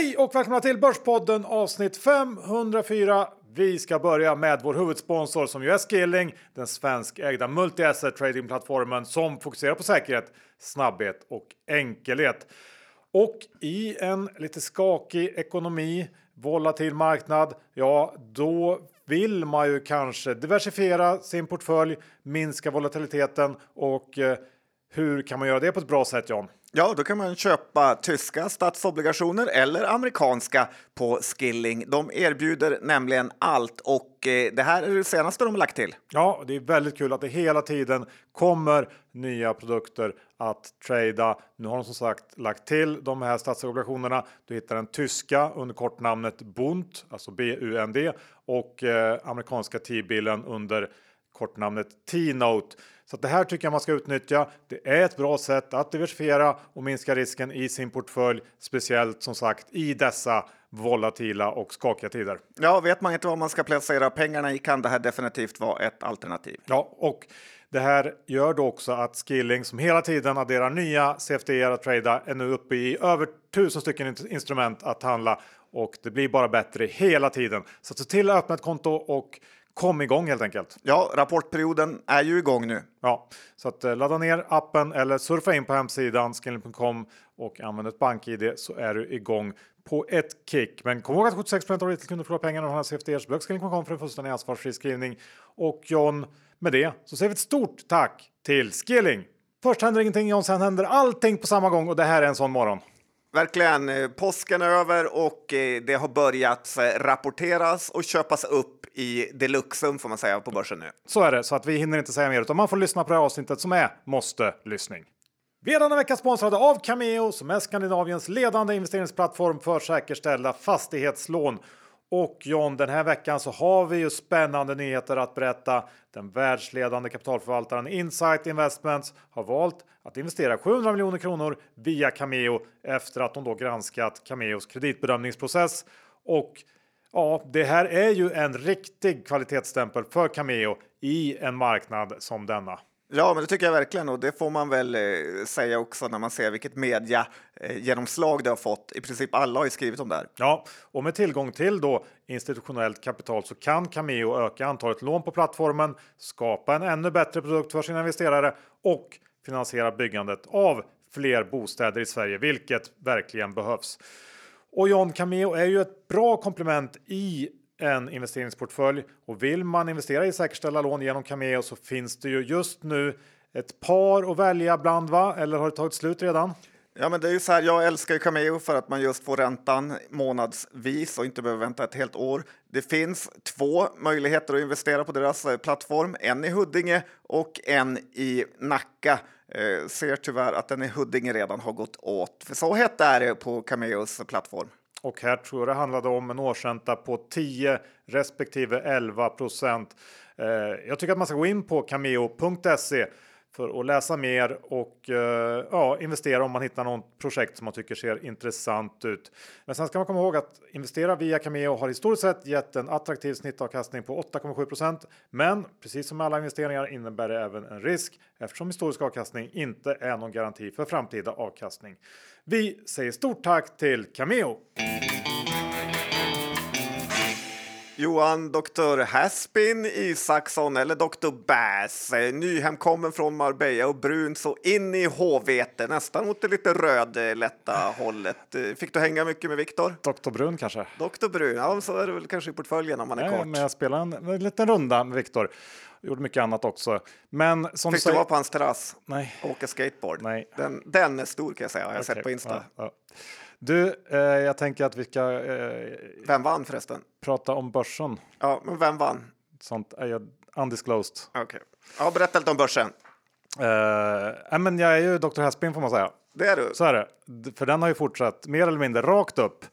Hej och välkomna till Börspodden avsnitt 504. Vi ska börja med vår huvudsponsor som ju är Skilling, den svenskägda multi-asset tradingplattformen som fokuserar på säkerhet, snabbhet och enkelhet. Och i en lite skakig ekonomi, volatil marknad, ja då vill man ju kanske diversifiera sin portfölj, minska volatiliteten och eh, hur kan man göra det på ett bra sätt John? Ja, då kan man köpa tyska statsobligationer eller amerikanska på Skilling. De erbjuder nämligen allt och eh, det här är det senaste de har lagt till. Ja, det är väldigt kul att det hela tiden kommer nya produkter att trada. Nu har de som sagt lagt till de här statsobligationerna. Du hittar den tyska under kortnamnet Bund, alltså BUND och eh, amerikanska T-billen under kortnamnet T-note. Så det här tycker jag man ska utnyttja. Det är ett bra sätt att diversifiera och minska risken i sin portfölj, speciellt som sagt i dessa volatila och skakiga tider. Ja, vet man inte vad man ska placera pengarna i kan det här definitivt vara ett alternativ. Ja, och det här gör då också att Skilling som hela tiden adderar nya CFD att trada är nu uppe i över tusen stycken instrument att handla och det blir bara bättre hela tiden. Så se till att öppna ett konto och kom igång helt enkelt. Ja, rapportperioden är ju igång nu. Ja, så att eh, ladda ner appen eller surfa in på hemsidan skilling.com och använd ett bank-id så är du igång på ett kick. Men kom ihåg att 76 av retailkunder förlorar pengar och har CFDR. Så besök skilling.com för en fullständig ansvarsfri skrivning. Och John, med det så säger vi ett stort tack till Skilling. Först händer ingenting John, sen händer allting på samma gång och det här är en sån morgon. Verkligen. Eh, påsken är över och eh, det har börjat eh, rapporteras och köpas upp i deluxum får man säga på börsen nu. Så är det, så att vi hinner inte säga mer utan man får lyssna på det här avsnittet som är måste lyssning. Vi är denna vecka sponsrade av Cameo som är Skandinaviens ledande investeringsplattform för säkerställda fastighetslån. Och John, den här veckan så har vi ju spännande nyheter att berätta. Den världsledande kapitalförvaltaren Insight Investments har valt att investera 700 miljoner kronor via Cameo efter att de då granskat Cameos kreditbedömningsprocess. Och Ja, det här är ju en riktig kvalitetsstämpel för Cameo i en marknad som denna. Ja, men det tycker jag verkligen och det får man väl eh, säga också när man ser vilket media eh, genomslag det har fått. I princip alla har ju skrivit om det här. Ja, och med tillgång till då institutionellt kapital så kan Cameo öka antalet lån på plattformen, skapa en ännu bättre produkt för sina investerare och finansiera byggandet av fler bostäder i Sverige, vilket verkligen behövs. Och John Cameo är ju ett bra komplement i en investeringsportfölj och vill man investera i säkerställda lån genom Cameo så finns det ju just nu ett par att välja bland va? Eller har det tagit slut redan? Ja, men det är ju så här. Jag älskar ju Cameo för att man just får räntan månadsvis och inte behöver vänta ett helt år. Det finns två möjligheter att investera på deras eh, plattform, en i Huddinge och en i Nacka. Eh, ser tyvärr att den i Huddinge redan har gått åt. För så hett är det på Cameos plattform. Och här tror jag det handlade om en årsränta på 10 respektive 11 procent. Eh, jag tycker att man ska gå in på cameo.se för att läsa mer och eh, ja, investera om man hittar något projekt som man tycker ser intressant ut. Men sen ska man komma ihåg att investera via Cameo har historiskt sett gett en attraktiv snittavkastning på 8,7% Men precis som med alla investeringar innebär det även en risk eftersom historisk avkastning inte är någon garanti för framtida avkastning. Vi säger stort tack till Cameo! Johan Dr. Haspin Isaksson eller Dr. Bass, eh, nyhemkommen från Marbella och brun så in i håvete, nästan mot det lite rödlätta hållet. Eh, fick du hänga mycket med Viktor? Dr. Brun kanske? Dr. Brun, ja så är det väl kanske i portföljen om man är Nej, kort. Men jag spelade en, en liten runda med Viktor. Gjorde mycket annat också. Men som Fick du vara på hans terrass Nej. och åka skateboard? Nej. Den, den är stor kan jag säga, jag har Okay. sett på Insta. Ja, ja. Du, eh, jag tänker att vi ska eh, Vem vann förresten? prata om börsen. Ja, men vem vann? Sånt är ju undisclosed. Okej. Ja, berätta lite om börsen. Eh, men jag är ju Dr. Haspin får man säga. Det är du. Så är det. För den har ju fortsatt mer eller mindre rakt upp.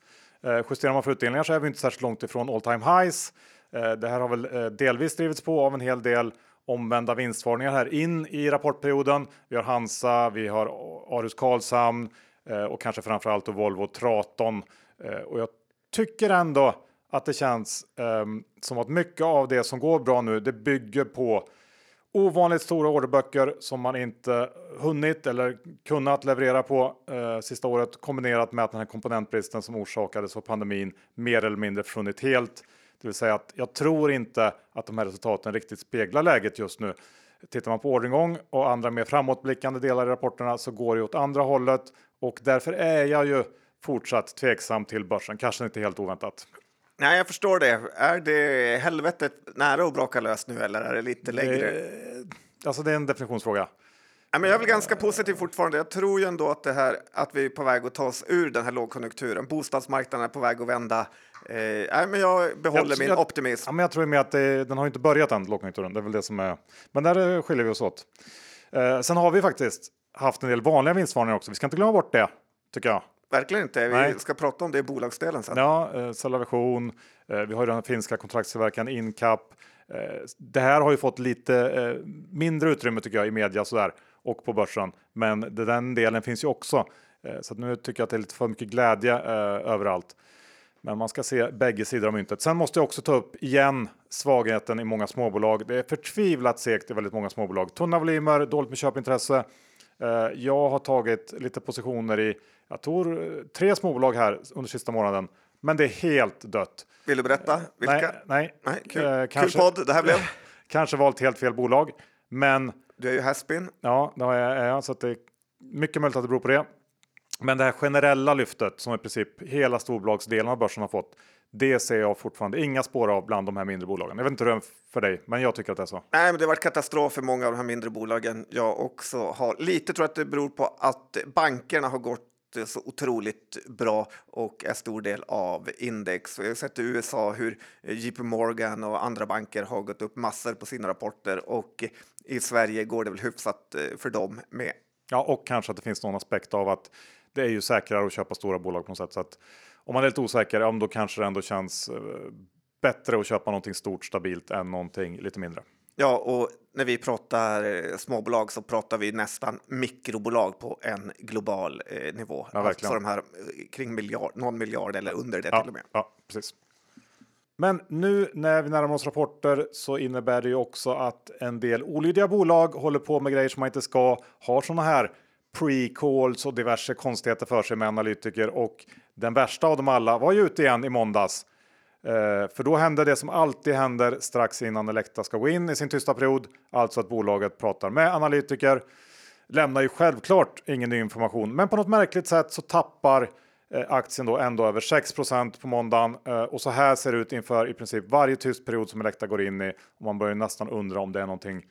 Eh, justerar man för utdelningar så är vi inte särskilt långt ifrån all time highs. Eh, det här har väl eh, delvis drivits på av en hel del omvända vinstvarningar här in i rapportperioden. Vi har Hansa, vi har Arus Karlshamn Eh, och kanske framförallt då Volvo Traton. Eh, och jag tycker ändå att det känns ehm, som att mycket av det som går bra nu, det bygger på ovanligt stora orderböcker som man inte hunnit eller kunnat leverera på eh, sista året kombinerat med att den här komponentbristen som orsakades av pandemin mer eller mindre försvunnit helt. Det vill säga att jag tror inte att de här resultaten riktigt speglar läget just nu. Tittar man på orderingång och andra mer framåtblickande delar i rapporterna så går det åt andra hållet och därför är jag ju fortsatt tveksam till börsen. Kanske inte helt oväntat. Nej, jag förstår det. Är det helvetet nära att braka lös nu eller är det lite längre? Det, alltså det är en definitionsfråga. Ja, men jag är väl ganska positiv fortfarande. Jag tror ju ändå att, det här, att vi är på väg att ta oss ur den här lågkonjunkturen. Bostadsmarknaden är på väg att vända. Eh, nej, men jag behåller jag, min jag, optimism. Ja, men jag tror med att det, den har inte börjat än, lågkonjunkturen. Det är väl det som är. Men där skiljer vi oss åt. Eh, sen har vi faktiskt haft en del vanliga vinstvarningar också. Vi ska inte glömma bort det, tycker jag. Verkligen inte. Vi Nej. ska prata om det i bolagsdelen sen. Ja, eh, Cellavision. Eh, vi har ju den finska kontraktstillverkaren Incap. Eh, det här har ju fått lite eh, mindre utrymme tycker jag i media sådär och på börsen. Men den delen finns ju också. Eh, så nu tycker jag att det är lite för mycket glädje eh, överallt. Men man ska se bägge sidor av myntet. Sen måste jag också ta upp igen svagheten i många småbolag. Det är förtvivlat segt i väldigt många småbolag. Tunna volymer, dåligt med köpintresse. Eh, jag har tagit lite positioner i, jag tror eh, tre småbolag här under sista månaden, men det är helt dött. Vill du berätta vilka? Nej, nej. nej kul. Eh, kanske, kul podd det här blev. kanske valt helt fel bolag, men. Du är ju Haspin. Ja, det är jag, så det är mycket möjligt att det beror på det. Men det här generella lyftet som i princip hela storbolagsdelen av börsen har fått. Det ser jag fortfarande inga spår av bland de här mindre bolagen. Jag vet inte hur det är för dig, men jag tycker att det är så. Nej, men det har varit katastrof för många av de här mindre bolagen. Jag också har lite tror att det beror på att bankerna har gått så otroligt bra och är stor del av index. Vi har sett i USA hur JP Morgan och andra banker har gått upp massor på sina rapporter och i Sverige går det väl hyfsat eh, för dem med. Ja, och kanske att det finns någon aspekt av att det är ju säkrare att köpa stora bolag på något sätt. Så att om man är lite osäker, ja, då kanske det ändå känns eh, bättre att köpa någonting stort stabilt än någonting lite mindre. Ja, och när vi pratar eh, småbolag så pratar vi nästan mikrobolag på en global eh, nivå. Ja. Alltså de här eh, kring miljard, någon miljard eller under det ja, till och med. Ja, precis. Men nu när vi närmar oss rapporter så innebär det ju också att en del olydiga bolag håller på med grejer som man inte ska, har sådana här pre-calls och diverse konstigheter för sig med analytiker och den värsta av dem alla var ju ute igen i måndags. Eh, för då hände det som alltid händer strax innan Elekta ska gå in i sin tysta period, alltså att bolaget pratar med analytiker. Lämnar ju självklart ingen ny information, men på något märkligt sätt så tappar eh, aktien då ändå över 6% på måndagen eh, och så här ser det ut inför i princip varje tyst period som Elekta går in i och man börjar nästan undra om det är någonting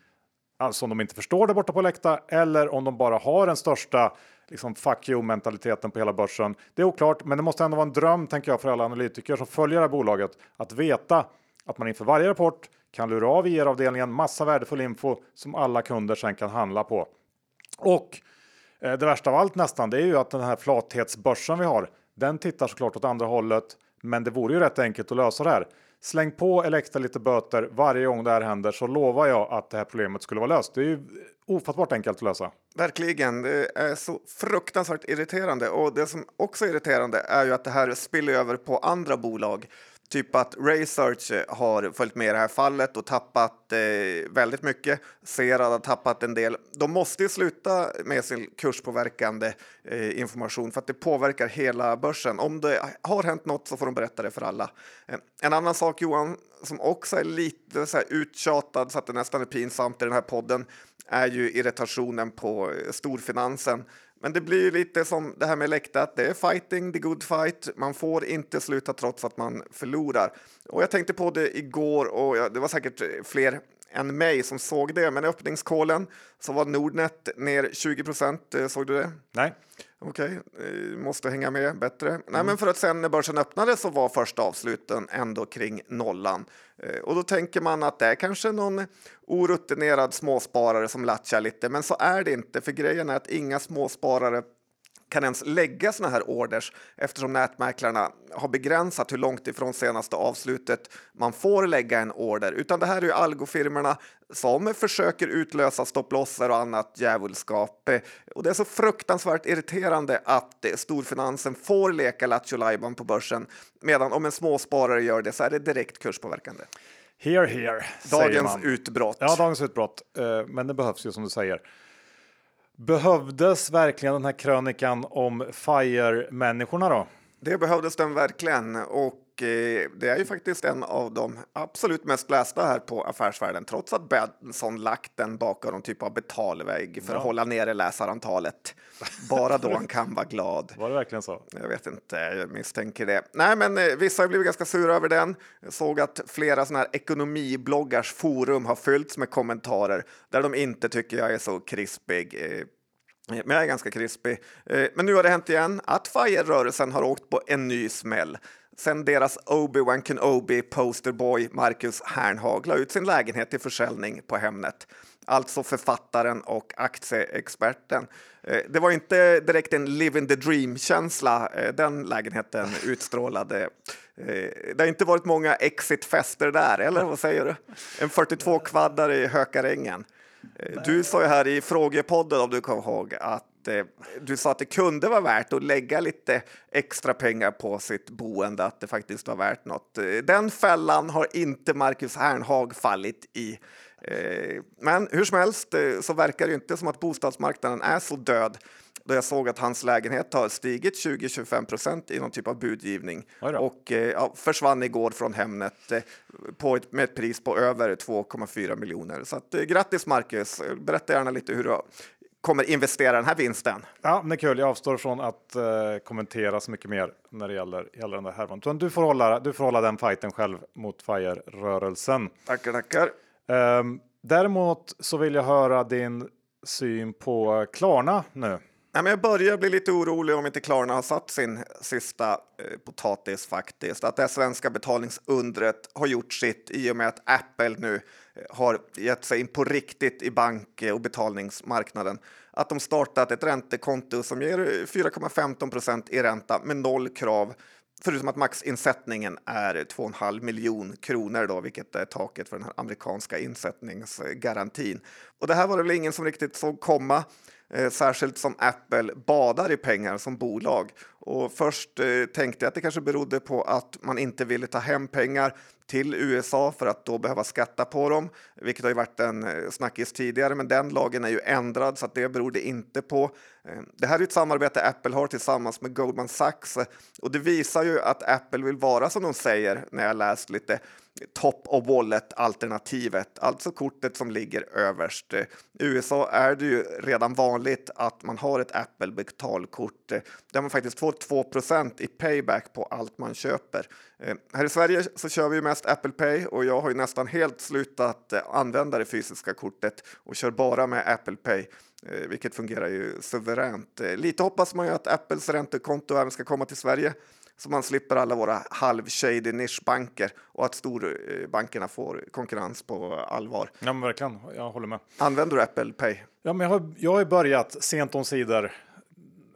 Alltså om de inte förstår det borta på läkta eller om de bara har den största liksom fuck you mentaliteten på hela börsen. Det är oklart, men det måste ändå vara en dröm tänker jag för alla analytiker som följer det här bolaget att veta att man inför varje rapport kan lura av e IR-avdelningen massa värdefull info som alla kunder sen kan handla på. Och eh, det värsta av allt nästan, det är ju att den här flathetsbörsen vi har, den tittar såklart åt andra hållet. Men det vore ju rätt enkelt att lösa det här. Släng på Elekta lite böter varje gång det här händer så lovar jag att det här problemet skulle vara löst. Det är ju ofattbart enkelt att lösa. Verkligen, det är så fruktansvärt irriterande och det som också är irriterande är ju att det här spiller över på andra bolag. Typ att Research har följt med i det här fallet och tappat eh, väldigt mycket. Serad har tappat en del. De måste ju sluta med sin kurspåverkande eh, information för att det påverkar hela börsen. Om det har hänt något så får de berätta det för alla. Eh, en annan sak Johan, som också är lite så här uttjatad så att det nästan är pinsamt i den här podden, är ju irritationen på eh, storfinansen. Men det blir lite som det här med läktat. det är fighting, the good fight. Man får inte sluta trots att man förlorar. Och jag tänkte på det igår och det var säkert fler än mig som såg det, men i öppningskålen så var Nordnet ner 20 procent. Eh, såg du det? Nej. Okej, okay. Eh, måste hänga med bättre. Mm. Nej, men för att sen när börsen öppnade så var första avsluten ändå kring nollan. Eh, och då tänker man att det är kanske någon orutinerad småsparare som latchar lite, men så är det inte. För grejen är att inga småsparare kan ens lägga såna här orders eftersom nätmäklarna har begränsat hur långt ifrån senaste avslutet man får lägga en order. Utan det här är ju algofirmerna som försöker utlösa stopplosser och annat djävulskap. Och det är så fruktansvärt irriterande att storfinansen får leka Lattjo på börsen medan om en småsparare gör det så är det direkt kurspåverkande. Here, here. Dagens utbrott. Ja, dagens utbrott. Eh, Men det behövs ju som du säger. Behövdes verkligen den här krönikan om FIRE-människorna då? Det behövdes den verkligen och eh, det är ju faktiskt en av de absolut mest lästa här på Affärsvärlden trots att Benson lagt den bakom någon typ av betalvägg för att Ja. hålla nere läsarantalet. Bara då han kan vara glad. Var det verkligen så? Jag vet inte, jag misstänker det. Nej, men eh, vissa har blivit ganska sura över den. Jag såg att flera såna här ekonomibloggars forum har fyllts med kommentarer där de inte tycker jag är så krispig. Eh, men jag är ganska krispig. Men nu har det hänt igen att FIRE-rörelsen har åkt på en ny smäll. Sen deras Obi-Wan Kenobi posterboy Marcus Hernhag la ut sin lägenhet till försäljning på Hemnet. Alltså författaren och aktieexperten. Eh, Det var inte direkt en living the dream-känsla eh, den lägenheten utstrålade. Eh, Det har inte varit många exit-fester där, eller vad säger du? En 42-kvaddare i Hökarängen. Du sa ju här i frågepodden, om du kommer ihåg, att eh, du sa att det kunde vara värt att lägga lite extra pengar på sitt boende, att det faktiskt var värt något. Eh, Den fällan har inte Marcus Hernhag fallit i. Eh, Men hur som helst så verkar det inte som att bostadsmarknaden är så död då jag såg att hans lägenhet har stigit 20-25 procent i någon typ av budgivning och ja, försvann igår från Hemnet på ett, med ett pris på över 2,4 miljoner. Så att, grattis Marcus! Berätta gärna lite hur du kommer investera den här vinsten. Ja, men det är kul. Jag avstår från att eh, kommentera så mycket mer när det gäller hela den där härvan. Du får hålla, du får hålla den fighten själv mot FIRE-rörelsen. Tackar, tackar. Ehm, däremot så vill jag höra din syn på Klarna nu. Nej, men jag börjar bli lite orolig om inte Klarna har satt sin sista eh, potatis faktiskt. Att det svenska betalningsundret har gjort sitt i och med att Apple nu eh, har gett sig in på riktigt i bank eh, och betalningsmarknaden. Att de startat ett räntekonto som ger eh, 4,15 procent i ränta med noll krav. Förutom att maxinsättningen är 2,5 miljon kronor, då, vilket är taket för den här amerikanska insättningsgarantin. Och det här var det väl ingen som riktigt såg komma. Eh, särskilt som Apple badar i pengar som bolag. Och först eh, tänkte jag att det kanske berodde på att man inte ville ta hem pengar till USA för att då behöva skatta på dem, vilket har ju varit en eh, snackis tidigare, men den lagen är ju ändrad så att det beror det inte på. Eh, det här är ett samarbete Apple har tillsammans med Goldman Sachs eh, och det visar ju att Apple vill vara som de säger när jag läst lite top of wallet alternativet, alltså kortet som ligger överst. I USA är det ju redan vanligt att man har ett Apple betalkort där man faktiskt får 2% i payback på allt man köper. Här i Sverige så kör vi ju mest Apple Pay och jag har ju nästan helt slutat eh, använda det fysiska kortet och kör bara med Apple Pay, eh, vilket fungerar ju suveränt. Eh, Lite hoppas man ju att Apples räntekonto även ska komma till Sverige så man slipper alla våra halv-shady nischbanker och att storbankerna får konkurrens på allvar. Ja, men verkligen. Jag håller med. Använder du Apple Pay? Ja, men jag har, jag har börjat sent om sidor,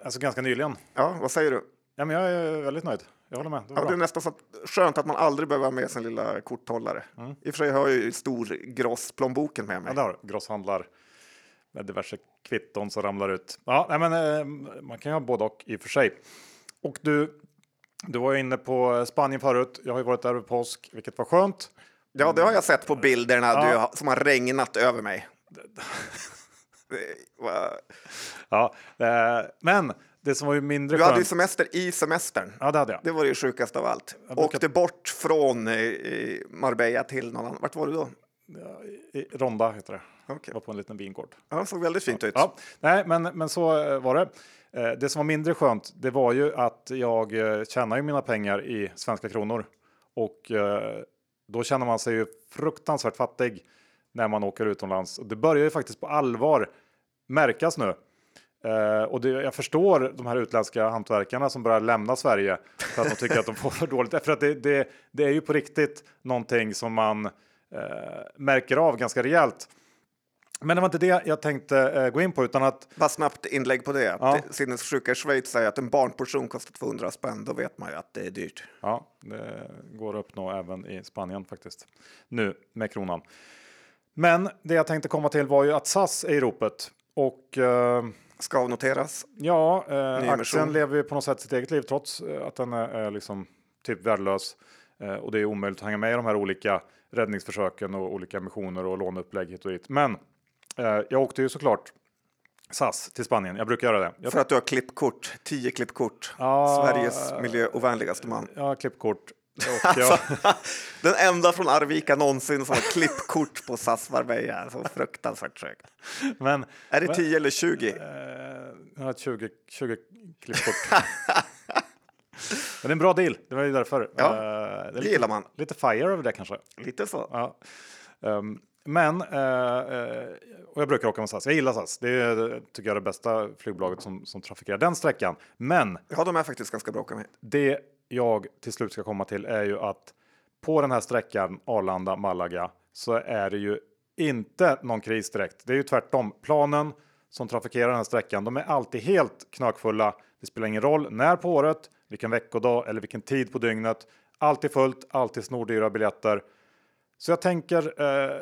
alltså ganska nyligen. Ja, vad säger du? Ja, men jag är väldigt nöjd. Jag håller med. Det Ja, det är nästan så att, skönt att man aldrig behöver ha med sin lilla korthållare. I och för sig har jag ju stor grossplånboken med mig. Ja, där grosshandlar med diverse kvitton som ramlar ut. Ja, nej, men eh, man kan ju ha både och i och för sig. Och du, du var ju inne på Spanien förut. Jag har ju varit där över påsk, vilket var skönt. Ja, det har jag sett på bilderna Ja. du, har- som har regnat över mig. Ja, eh, men det som var ju mindre Du hade ju skönt. semester i semestern. Ja, det hade jag. Det var det sjukaste av allt. brukar- Åkte bort från eh, Marbella till någon annan. Vart var du då? I Ronda heter det. Okej. var på en liten vingård. Ja, det såg väldigt fint ut. Ja, nej, men, men så eh, var det. Eh, Det som var mindre skönt, det var ju att jag eh, tjänar ju mina pengar i svenska kronor och eh, då känner man sig ju fruktansvärt fattig när man åker utomlands. Och det börjar ju faktiskt på allvar märkas nu. Eh, och det, jag förstår de här utländska hantverkarna som börjar lämna Sverige för att de tycker att de får för dåligt. För att det, det, det är ju på riktigt någonting som man eh, märker av ganska rejält. Men det var inte det jag tänkte eh, gå in på utan att Bara snabbt inlägg på det. Ja. Att Sinnessjuka Schweiz säger att en barnportion kostar 200 spänn. Då vet man ju att det är dyrt. ja, det går att uppnå även i Spanien faktiskt. Nu med kronan. Men det jag tänkte komma till var ju att SAS är i ropet och Ska noteras. ja, eh, aktien lever ju på något sätt sitt eget liv trots eh, att den är, är liksom typ värdelös. Eh, och det är omöjligt att hänga med i de här olika räddningsförsöken och olika missioner och låneupplägg hit och dit. Men eh, jag åkte ju såklart SAS till Spanien. Jag brukar göra det. Jag, För att du har klippkort, 10 klippkort. Ja. Sveriges miljöovänligaste man. har klippkort. Jag, Den enda från Arvika någonsin som har klippkort på SAS Marbella. Så fruktansvärt trögt. men Är det 10 eller 20? eh, jag har ett 20, 20 klippkort. men det är en bra deal. Det var ju därför. Ja, Eh, det är Det gillar man. lite fire över det kanske. Lite så. Ja. Ehm, men, eh, och jag brukar åka med SAS. Jag gillar SAS. Det är, tycker jag, det bästa flygbolaget som, som trafikerar den sträckan. Men Ja, de är faktiskt ganska bra att åka med. det jag till slut ska komma till är ju att på den här sträckan Arlanda-Malaga så är det ju inte någon kris direkt. Det är ju tvärtom. Planen som trafikerar den här sträckan, de är alltid helt knökfulla. Det spelar ingen roll när på året, vilken veckodag eller vilken tid på dygnet. Alltid fullt, alltid snordyra biljetter. Så jag tänker eh,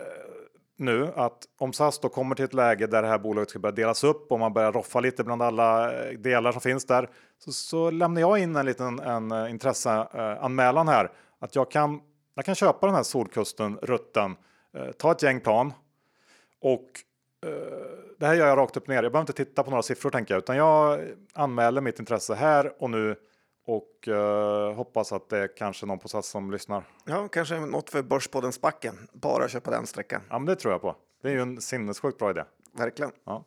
nu att om SAS då kommer till ett läge där det här bolaget ska börja delas upp och man börjar roffa lite bland alla eh, delar som finns där så, så lämnar jag in en liten en, eh, intresseanmälan här att jag kan, jag kan köpa den här Solkusten rutten, eh, ta ett gäng plan och eh, det här gör jag rakt upp ner. Jag behöver inte titta på några siffror tänker jag, utan jag anmäler mitt intresse här och nu och eh, hoppas att det är kanske någon på SAS som lyssnar. Ja, kanske något för Börspoddens backen. Bara köpa den sträckan. Ja, men det tror jag på. Det är ju en sinnessjukt bra idé. Verkligen. Ja.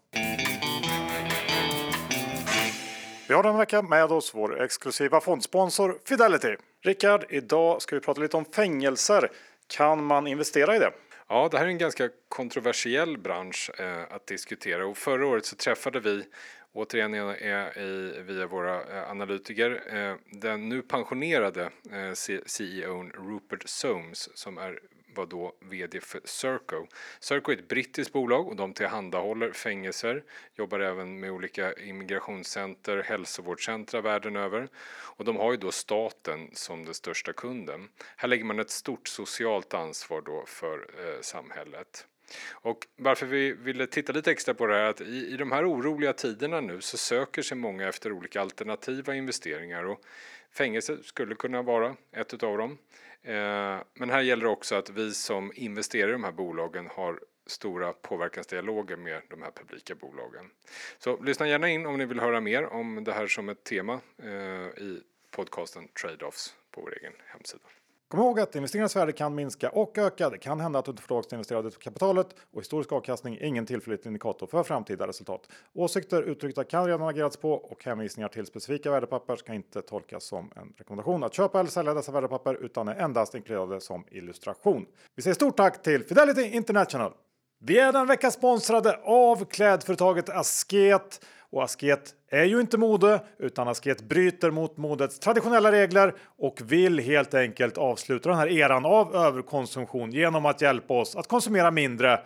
Vi har den veckan med oss vår exklusiva fondsponsor Fidelity. Rickard, idag ska vi prata lite om fängelser. Kan man investera i det? Ja, det här är en ganska kontroversiell bransch eh, att diskutera och förra året så träffade vi återigen är, i, via våra eh, analytiker eh, den nu pensionerade eh, CEOn Rupert Soames som är var då vd för Serco. Serco är ett brittiskt bolag och de tillhandahåller fängelser, jobbar även med olika immigrationscenter, hälsovårdscentra världen över och de har ju då staten som den största kunden. Här lägger man ett stort socialt ansvar då för eh, samhället. Och varför vi ville titta lite extra på det här är att i, i de här oroliga tiderna nu så söker sig många efter olika alternativa investeringar och fängelse skulle kunna vara ett utav dem. Eh, men här gäller det också att vi som investerar i de här bolagen har stora påverkansdialoger med de här publika bolagen. Så lyssna gärna in om ni vill höra mer om det här som ett tema eh, i podcasten Trade-Offs på vår egen hemsida. Kom ihåg att investeringens värde kan minska och öka. Det kan hända att du inte får tillbaka det investerade kapitalet och historisk avkastning är ingen tillförlitlig indikator för framtida resultat. Åsikter uttryckta kan redan agerats på och hänvisningar till specifika värdepapper ska inte tolkas som en rekommendation att köpa eller sälja dessa värdepapper utan är endast inkluderade som illustration. Vi säger stort tack till Fidelity International. Vi är den vecka sponsrade av klädföretaget Asket. Och Asket är ju inte mode, utan Asket bryter mot modets traditionella regler och vill helt enkelt avsluta den här eran av överkonsumtion genom att hjälpa oss att konsumera mindre,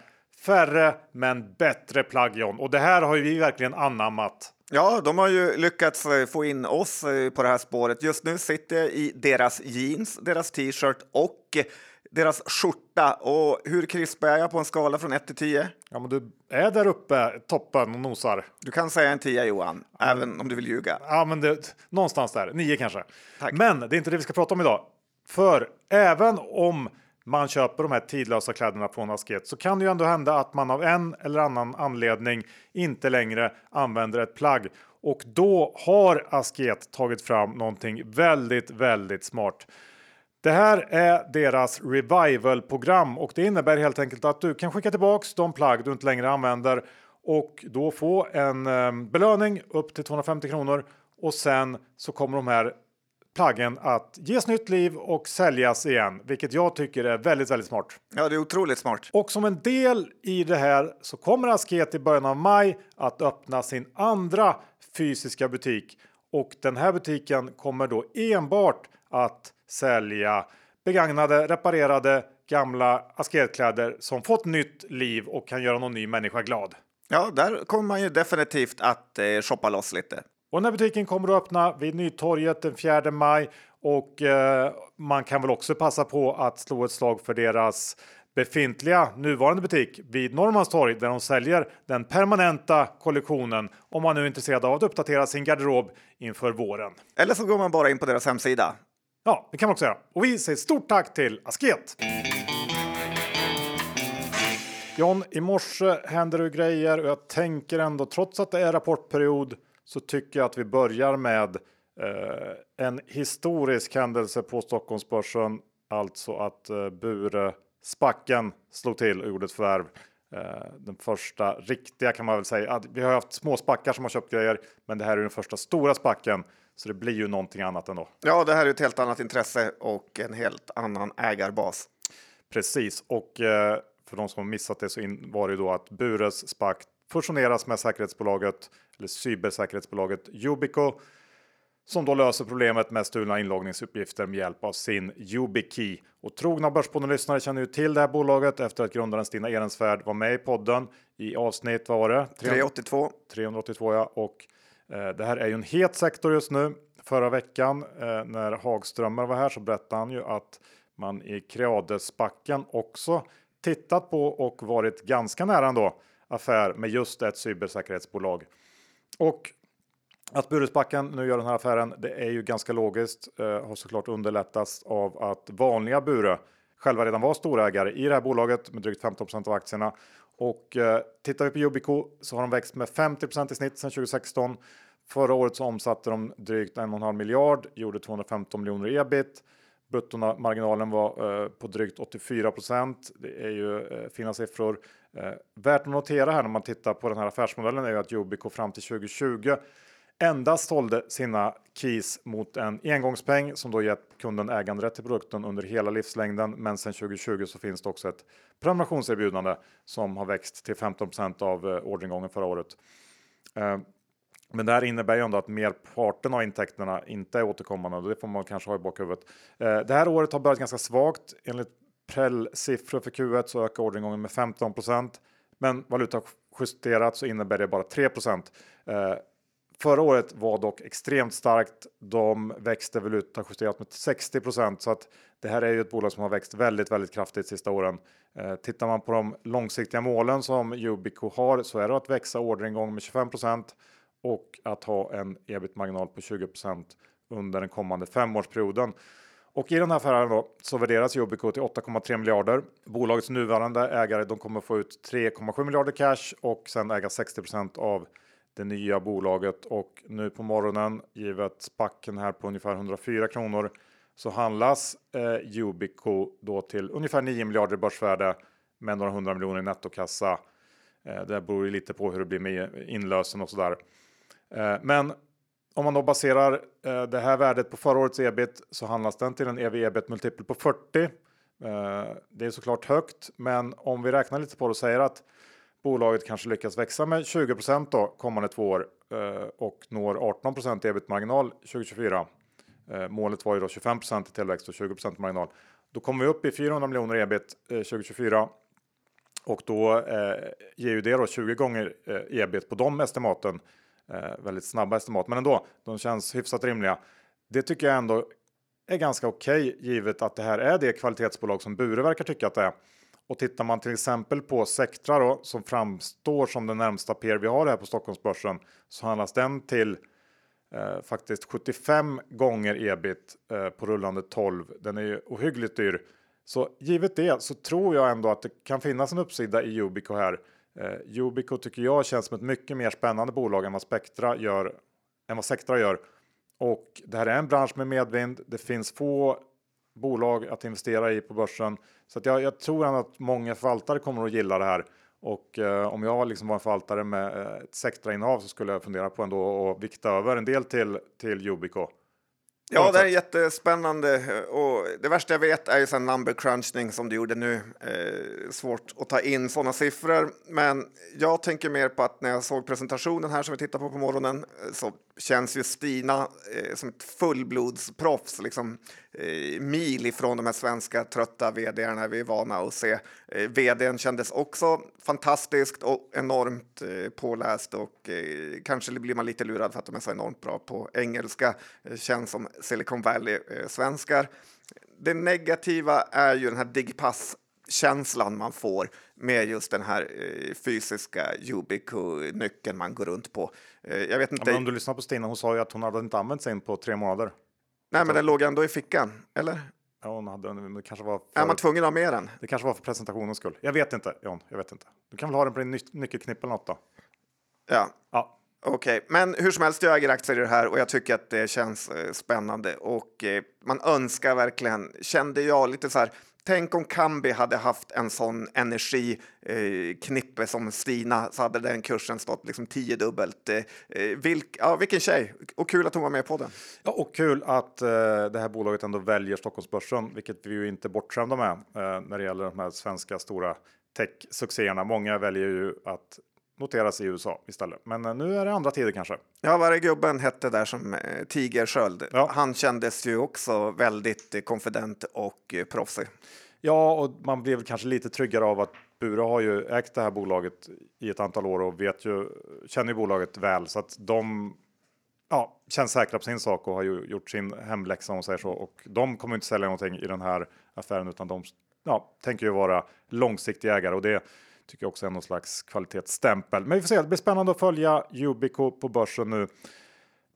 färre men bättre plagg Och det här har ju vi verkligen anammat. Ja, de har ju lyckats eh, få in oss eh, på det här spåret. Just nu sitter jag i deras jeans, deras t-shirt och deras skjorta. Och hur krispig är jag på en skala från 1 till 10? Ja, men du är där uppe, toppen och nosar. Du kan säga en 10 Johan, även om du vill ljuga. Ja, men det, någonstans där, nio kanske. Tack. Men det är inte det vi ska prata om idag. För även om man köper de här tidlösa kläderna från Asket så kan det ju ändå hända att man av en eller annan anledning inte längre använder ett plagg. Och då har Asket tagit fram någonting väldigt, väldigt smart. Det här är deras revival-program och det innebär helt enkelt att du kan skicka tillbaks de plagg du inte längre använder och då få en eh, belöning upp till 250 kronor och sen så kommer de här plaggen att ges nytt liv och säljas igen, vilket jag tycker är väldigt, väldigt smart. Ja, det är otroligt smart. Och som en del i det här så kommer Asket i början av maj att öppna sin andra fysiska butik och den här butiken kommer då enbart att sälja begagnade, reparerade gamla asketkläder som fått nytt liv och kan göra någon ny människa glad. Ja, där kommer man ju definitivt att eh, shoppa loss lite. Och den här butiken kommer att öppna vid Nytorget den 4 maj och eh, man kan väl också passa på att slå ett slag för deras befintliga nuvarande butik vid Norrmalmstorg där de säljer den permanenta kollektionen om man nu är intresserad av att uppdatera sin garderob inför våren. Eller så går man bara in på deras hemsida Ja, det kan man också göra. Och vi säger stort tack till Asket! John, i morse händer det grejer och jag tänker ändå, trots att det är rapportperiod, så tycker jag att vi börjar med eh, en historisk händelse på Stockholmsbörsen. Alltså att eh, Bure Spacken slog till och gjorde ett förvärv. Eh, den första riktiga kan man väl säga. Vi har haft små spackar som har köpt grejer, men det här är den första stora spacken. Så det blir ju någonting annat ändå. Ja, det här är ett helt annat intresse och en helt annan ägarbas. Precis, och eh, för de som har missat det så var det då att Bures SPAC fusioneras med säkerhetsbolaget eller cybersäkerhetsbolaget Yubico som då löser problemet med stulna inloggningsuppgifter med hjälp av sin YubiKey. Och trogna Börspodden-lyssnare känner ju till det här bolaget efter att grundaren Stina Ehrensvärd var med i podden i avsnitt, vad var det? 382. 382 ja, och eh, det här är ju en het sektor just nu. Förra veckan eh, när Hagströmer var här så berättade han ju att man i Creadesbacken också tittat på och varit ganska nära ändå affär med just ett cybersäkerhetsbolag. Och att Buresbacken nu gör den här affären, det är ju ganska logiskt. Eh, har såklart underlättats av att vanliga Bure själva redan var storägare i det här bolaget med drygt 15% av aktierna. Och eh, tittar vi på Yubico så har de växt med 50% i snitt sedan 2016. Förra året så omsatte de drygt 1,5 miljard, gjorde 215 miljoner ebit. Bruttomarginalen var eh, på drygt 84% Det är ju eh, fina siffror. Eh, värt att notera här när man tittar på den här affärsmodellen är ju att Yubico fram till 2020 endast sålde sina keys mot en engångspeng som då gett kunden äganderätt till produkten under hela livslängden. Men sen 2020 så finns det också ett prenumerationserbjudande som har växt till 15% av eh, orderingången förra året. Eh, men det här innebär ju ändå att merparten av intäkterna inte är återkommande och det får man kanske ha i bakhuvudet. Eh, det här året har börjat ganska svagt. Enligt Prell-siffror för Q1 så ökar orderingången med 15% men valutajusterat så innebär det bara 3 eh, Förra året var dock extremt starkt. De växte väl ut, har justerat med 60% så att det här är ju ett bolag som har växt väldigt, väldigt kraftigt sista åren. Eh, tittar man på de långsiktiga målen som Yubico har så är det att växa orderingång med 25% och att ha en ebit-marginal på 20% under den kommande femårsperioden. Och i den här affären då, så värderas Yubico till 8,3 miljarder. Bolagets nuvarande ägare de kommer få ut 3,7 miljarder cash och sen äga 60% av det nya bolaget. Och nu på morgonen, givet spacken här på ungefär 104 kronor, så handlas eh, Yubico då till ungefär 9 miljarder i börsvärde med några hundra miljoner i nettokassa. Eh, det beror ju lite på hur det blir med inlösen och sådär. Eh, men om man då baserar eh, det här värdet på förra årets ebit så handlas den till en ev ebit multipel på 40. Eh, det är såklart högt, men om vi räknar lite på det och säger att bolaget kanske lyckas växa med 20 då kommande två år eh, och når 18% ebit marginal 2024. Målet var ju då 25 i tillväxt och 20% marginal. Då kommer vi upp i 400 miljoner ebit eh, 2024 och då eh, ger ju det då 20 gånger ebit på de estimaten Eh, väldigt snabba estimat, men ändå, de känns hyfsat rimliga. Det tycker jag ändå är ganska okej okay, givet att det här är det kvalitetsbolag som Bure verkar tycka att det är. Och tittar man till exempel på Sectra då, som framstår som den närmsta peer vi har här på Stockholmsbörsen så handlas den till eh, faktiskt 75 gånger ebit eh, på rullande 12. Den är ju ohyggligt dyr. Så givet det så tror jag ändå att det kan finnas en uppsida i Yubico här Eh, Yubico tycker jag känns som ett mycket mer spännande bolag än vad Spectra gör. Än vad Sectra gör. Och det här är en bransch med medvind. Det finns få bolag att investera i på börsen. Så jag, jag tror att många förvaltare kommer att gilla det här. Och eh, om jag liksom var en förvaltare med eh, ett Sectra-innehav så skulle jag fundera på ändå att vikta över en del till, till Yubico. Ja, det är jättespännande och det värsta jag vet är ju sån number crunching som du gjorde nu. Eh, svårt att ta in sådana siffror, men jag tänker mer på att när jag såg presentationen här som vi tittar på på morgonen eh, så känns ju Stina eh, som ett fullblodsproffs, liksom mil ifrån de här svenska trötta vdarna vi är vana att se. Eh, vdn kändes också fantastiskt och enormt eh, påläst och eh, kanske blir man lite lurad för att de är så enormt bra på engelska. Eh, känns som Silicon Valley-svenskar. Det negativa är ju den här Digpass känslan man får med just den här eh, fysiska Yubico-nyckeln man går runt på. Eh, jag vet inte. Ja, om du lyssnar på Stina, hon sa ju att hon hade inte använt sin på tre månader. Nej, men den låg ändå i fickan, eller? Ja, hon hade den, men det kanske var Är för, man tvungen att ha med den? det kanske var för presentationens skull. Jag vet inte, John. Jag vet inte. Du kan väl ha den på din ny, nyckelknippe eller något då? Ja, Ja, okej. Men hur som helst, jag äger aktier i det här och jag tycker att det känns eh, spännande och eh, man önskar verkligen, kände jag lite så här, Tänk om Kambi hade haft en sån energiknippe eh, som Stina så hade den kursen stått liksom tiodubbelt. Eh, eh, vilk, ja, vilken tjej! Och kul att hon var med på den. Ja, och kul att eh, det här bolaget ändå väljer Stockholmsbörsen, vilket vi ju inte är bortskämda med eh, när det gäller de här svenska stora tech-succéerna. Många väljer ju att noteras i USA istället, men eh, nu är det andra tider kanske. Ja, vad det gubben hette där som eh, Tigersköld. Ja. Han kändes ju också väldigt eh, konfident och proffsig. Ja, och man väl kanske lite tryggare av att Bure har ju ägt det här bolaget i ett antal år och vet ju, känner ju bolaget väl så att de ja, känns säkra på sin sak och har ju gjort sin hemläxa om man säger så. Och de kommer inte sälja någonting i den här affären utan de ja, tänker ju vara långsiktiga ägare och det tycker också är någon slags kvalitetsstämpel. Men vi får se, det blir spännande att följa Yubico på börsen nu.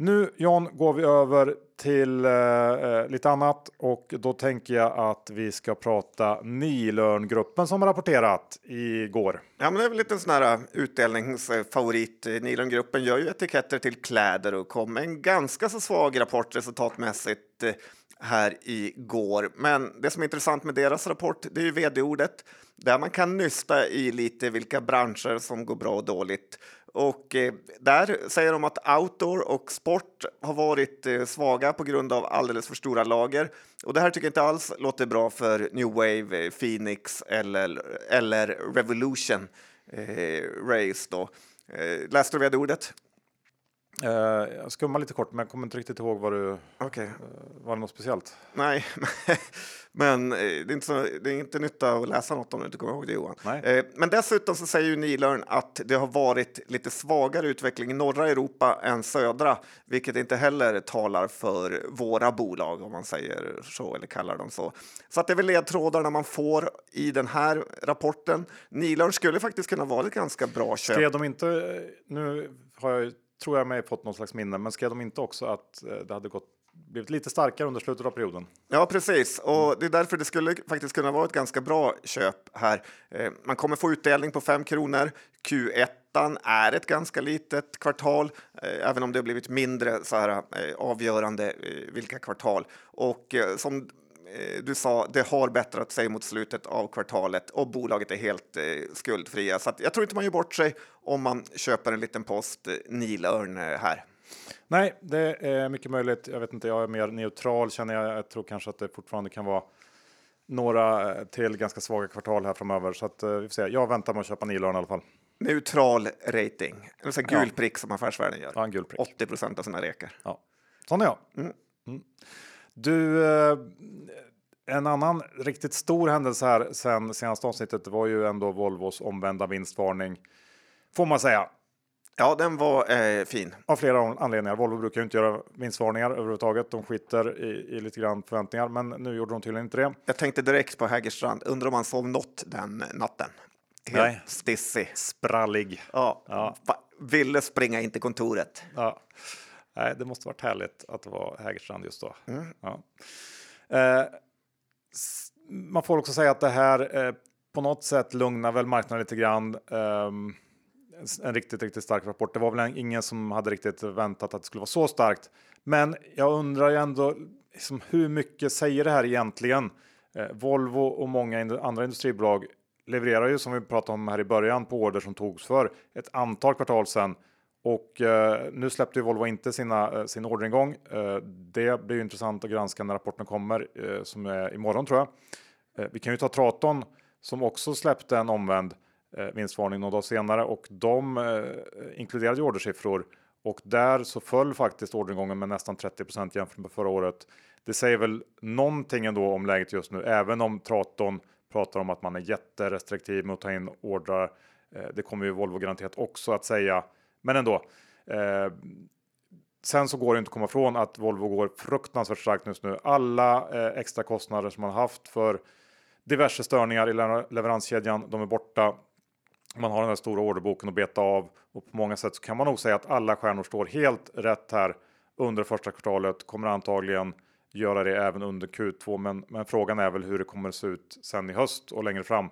Nu John går vi över till eh, eh, lite annat och då tänker jag att vi ska prata Nilörngruppen som har rapporterat igår. Ja, men det är väl lite sån här eh, utdelningsfavorit. Nilongruppen gör ju etiketter till kläder och kom med en ganska så svag rapport resultatmässigt eh, här igår. Men det som är intressant med deras rapport, det är ju vd-ordet där man kan nysta i lite vilka branscher som går bra och dåligt. Och eh, där säger de att outdoor och sport har varit eh, svaga på grund av alldeles för stora lager. Och det här tycker jag inte alls låter bra för New Wave, eh, Phoenix eller, eller Revolution eh, Race då. Eh, läste du vd-ordet? Eh, jag skummar lite kort men jag kommer inte riktigt ihåg vad du, Okej. eh, var det något speciellt? Nej, men eh, det är, inte så, det är inte nytta att läsa något om du inte kommer ihåg det Johan. Eh, Men dessutom så säger ju Nilörn att det har varit lite svagare utveckling i norra Europa än södra, vilket inte heller talar för våra bolag om man säger så eller kallar dem så. Så att det är väl ledtrådarna man får i den här rapporten. Nilörn skulle faktiskt kunna vara ett ganska bra köp. Skrev de inte, nu har jag, tror jag mig fått något slags minne, men skrev de inte också att eh, det hade gått, blivit lite starkare under slutet av perioden? Ja, precis. Och det är därför det skulle faktiskt kunna vara ett ganska bra köp här. Eh, Man kommer få utdelning på 5 kronor. Q1 är ett ganska litet kvartal, eh, även om det har blivit mindre så här, eh, avgörande eh, vilka kvartal. Och eh, som du sa, det har bättrat sig mot slutet av kvartalet och bolaget är helt eh, skuldfria. Så jag tror inte man gör bort sig om man köper en liten post eh, Nilörn eh, här. Nej, det är mycket möjligt. Jag vet inte, jag är mer neutral känner jag. Jag tror kanske att det fortfarande kan vara några eh, till ganska svaga kvartal här framöver. Så att, eh, vi får se. Jag väntar med att köpa Nilörn i alla fall. Neutral rating, här Ja. gul prick som Affärsvärlden gör. Ja, en gul prick. 80 procent av sina rekar. Ja. Sån är jag. Mm. Mm. Du, eh, en annan riktigt stor händelse här sen senaste avsnittet var ju ändå Volvos omvända vinstvarning. Får man säga. Ja, den var eh, fin. Av flera anledningar. Volvo brukar ju inte göra vinstvarningar överhuvudtaget. De skiter i, i lite grann förväntningar, men nu gjorde de tydligen inte det. Jag tänkte direkt på Hägerstrand. Undrar om han sov något den natten. Helt Nej. stissig. Sprallig. Ja. Ja. Ville springa in till kontoret. Ja. Nej, det måste varit härligt att vara Hägerstrand just då. Mm. Ja. Eh, man får också säga att det här eh, på något sätt lugnar väl marknaden lite grann. Ehm, en- riktigt, riktigt stark rapport. Det var väl ingen som hade riktigt väntat att det skulle vara så starkt. Men jag undrar ju ändå liksom, hur mycket säger det här egentligen? Eh, Volvo och många andra industribolag levererar ju som vi pratade om här i början på order som togs för ett antal kvartal sedan. Och eh, nu släppte ju Volvo inte sina, eh, sin orderingång. Eh, det blir ju intressant att granska när rapporten kommer eh, som är imorgon tror jag. Eh, vi kan ju ta Traton som också släppte en omvänd eh, vinstvarning några dagar senare och de eh, inkluderade ju ordersiffror och där så föll faktiskt orderingången med nästan 30% jämfört med förra året. Det säger väl någonting ändå om läget just nu, även om Traton pratar om att man är jätterestriktiv med att ta in ordrar. Eh, det kommer ju Volvo garanterat också att säga, men ändå. Eh, Sen så går det inte att komma ifrån att Volvo går fruktansvärt starkt just nu. Alla eh, extra kostnader som man haft för diverse störningar i leveranskedjan, de är borta. Man har den här stora orderboken att beta av och på många sätt så kan man nog säga att alla stjärnor står helt rätt här under första kvartalet. Kommer antagligen göra det även under Q2. Men, men frågan är väl hur det kommer att se ut sen i höst och längre fram.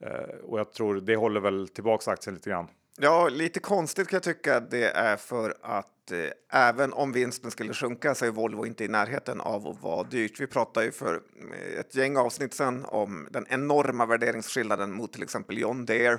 Eh, och jag tror det håller väl tillbaks aktien lite grann. Ja, lite konstigt kan jag tycka det är för att eh, även om vinsten skulle sjunka så är Volvo inte i närheten av att vara dyrt. Vi pratade ju för eh, ett gäng avsnitt sedan om den enorma värderingsskillnaden mot till exempel John Deere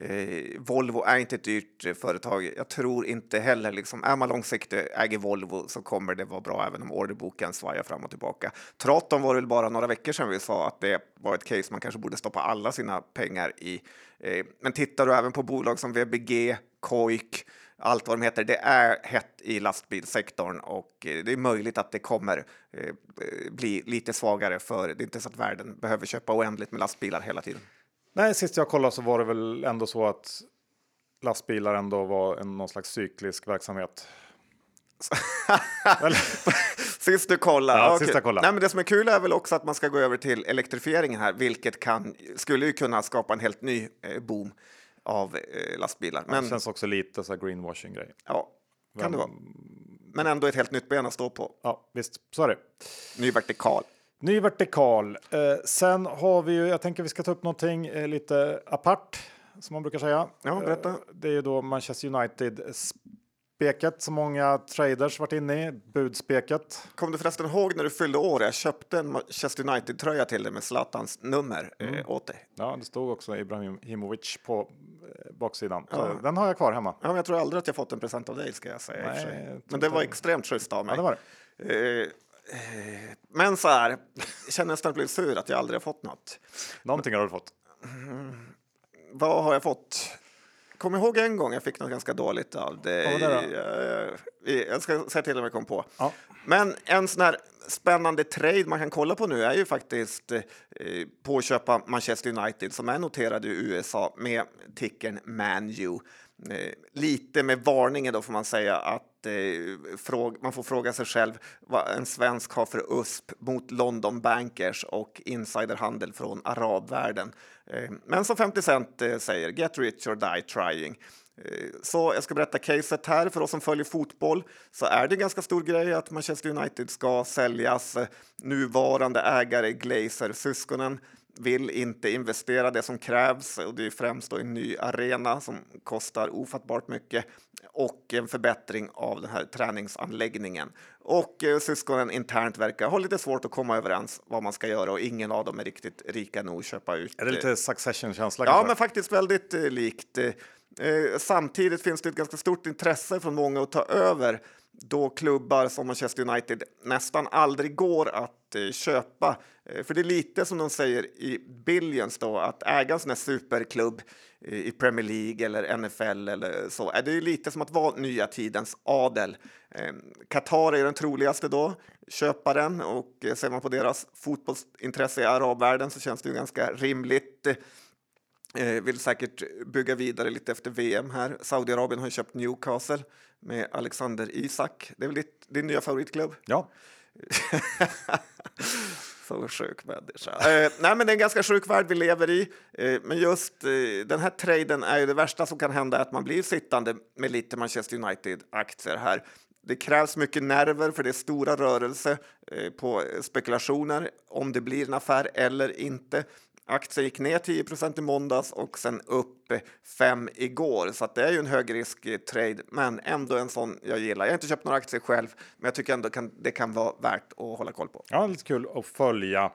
Eh, Volvo är inte ett dyrt eh, företag. Jag tror inte heller, liksom, är man långsiktig äger Volvo så kommer det vara bra även om orderboken svajar fram och tillbaka. Traton var det väl bara några veckor sedan vi sa att det var ett case man kanske borde stoppa alla sina pengar i. Eh, men tittar du även på bolag som VBG, Koik, allt vad de heter, det är hett i lastbilsektorn och eh, det är möjligt att det kommer eh, bli lite svagare för det är inte så att världen behöver köpa oändligt med lastbilar hela tiden. Nej, sist jag kollade så var det väl ändå så att lastbilar ändå var en någon slags cyklisk verksamhet. sist du kollade? Ja, okay. sist jag kollade. Nej, men det som är kul är väl också att man ska gå över till elektrifieringen här, vilket kan, skulle ju kunna skapa en helt ny eh, boom av eh, lastbilar. Men... Det känns också lite så här greenwashing grej. Ja, kan Vem... det vara. Men ändå ett helt nytt ben att stå på. Ja, visst, så är det. Ny vertikal. Ny vertikal. Eh, sen har vi ju, jag tänker vi ska ta upp någonting eh, lite apart som man brukar säga. Ja, berätta. Eh, det är ju då Manchester United speket som många traders varit inne i, budspeket. Kom du förresten ihåg när du fyllde år? Jag köpte en Manchester United tröja till dig med Zlatans nummer eh, mm. åt dig. Ja, det stod också Ibrahimovic på eh, baksidan. Ja. Den har jag kvar hemma. Ja, men jag tror aldrig att jag fått en present av dig ska jag säga. Nej, men det var extremt schysst av mig. Ja, det var det. Eh, Eh, men så här, jag känner nästan att jag sur att jag aldrig har fått något. Någonting har du fått. Mm, vad har jag fått? Kom ihåg en gång jag fick något ganska dåligt av det. det jag ska säga till om jag kom på. Ja. Men en sån här spännande trade man kan kolla på nu är ju faktiskt eh, på att köpa Manchester United som är noterade i USA med tickern ManU. Eh, lite med varningen då får man säga att eh, man får fråga sig själv vad en svensk har för USP mot London Bankers och insiderhandel från arabvärlden. Eh, men som 50 Cent eh, säger, get rich or die trying. Eh, så jag ska berätta caset här. För oss som följer fotboll så är det en ganska stor grej att Manchester United ska säljas. Nuvarande ägare Glazer-syskonen vill inte investera det som krävs och det är främst då en ny arena som kostar ofattbart mycket och en förbättring av den här träningsanläggningen. Och eh, syskonen internt verkar ha lite svårt att komma överens vad man ska göra och ingen av dem är riktigt rika nog att köpa ut. Är det lite succession-känsla? Ja, men faktiskt väldigt eh, likt. Eh, samtidigt finns det ett ganska stort intresse från många att ta över då klubbar som Manchester United nästan aldrig går att eh, köpa. Eh, för det är lite som de säger i Billions då, att äga en sån här superklubb eh, i Premier League eller NFL eller så. Eh, det är lite som att vara nya tidens adel. Ehm, Qatar är den troligaste då, köparen och eh, ser man på deras fotbollsintresse i arabvärlden så känns det ju ganska rimligt. Eh, vill säkert bygga vidare lite efter VM här. Saudiarabien har köpt Newcastle med Alexander Isak. Det är väl ditt, din nya favoritklubb? Ja. Så sjuk människa. Eh, nej, men det är en ganska sjuk värld vi lever i. Eh, men just eh, den här traden är ju det värsta som kan hända att man blir sittande med lite Manchester United-aktier här. Det krävs mycket nerver för det är stora rörelser eh, på spekulationer om det blir en affär eller inte. Aktien gick ner 10% i måndags och sen upp 5 igår. Så det är ju en högrisk-trade, men ändå en sån jag gillar. Jag har inte köpt några aktier själv, men jag tycker ändå kan, det kan vara värt att hålla koll på. Ja, lite kul att följa.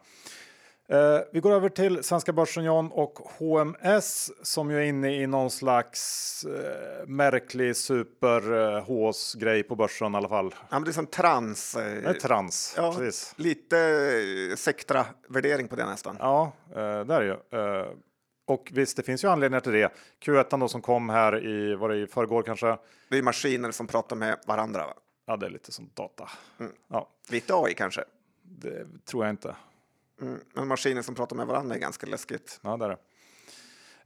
Eh, vi går över till svenska börsen John och HMS som ju är inne i någon slags eh, märklig super grej på börsen i alla fall. Ja, men det är som trans. Eh, trans, ja, precis. Lite eh, sektra värdering på det nästan. Ja, eh, det är ju. Eh, och visst, det finns ju anledningar till det. Q1 då som kom här i, var det i förrgår kanske? Det är maskiner som pratar med varandra. Va? Ja, det är lite som data. Mm. Ja. Lite AI kanske? Det tror jag inte. Mm, men maskiner som pratar med varandra är ganska läskigt. Ja, det är det.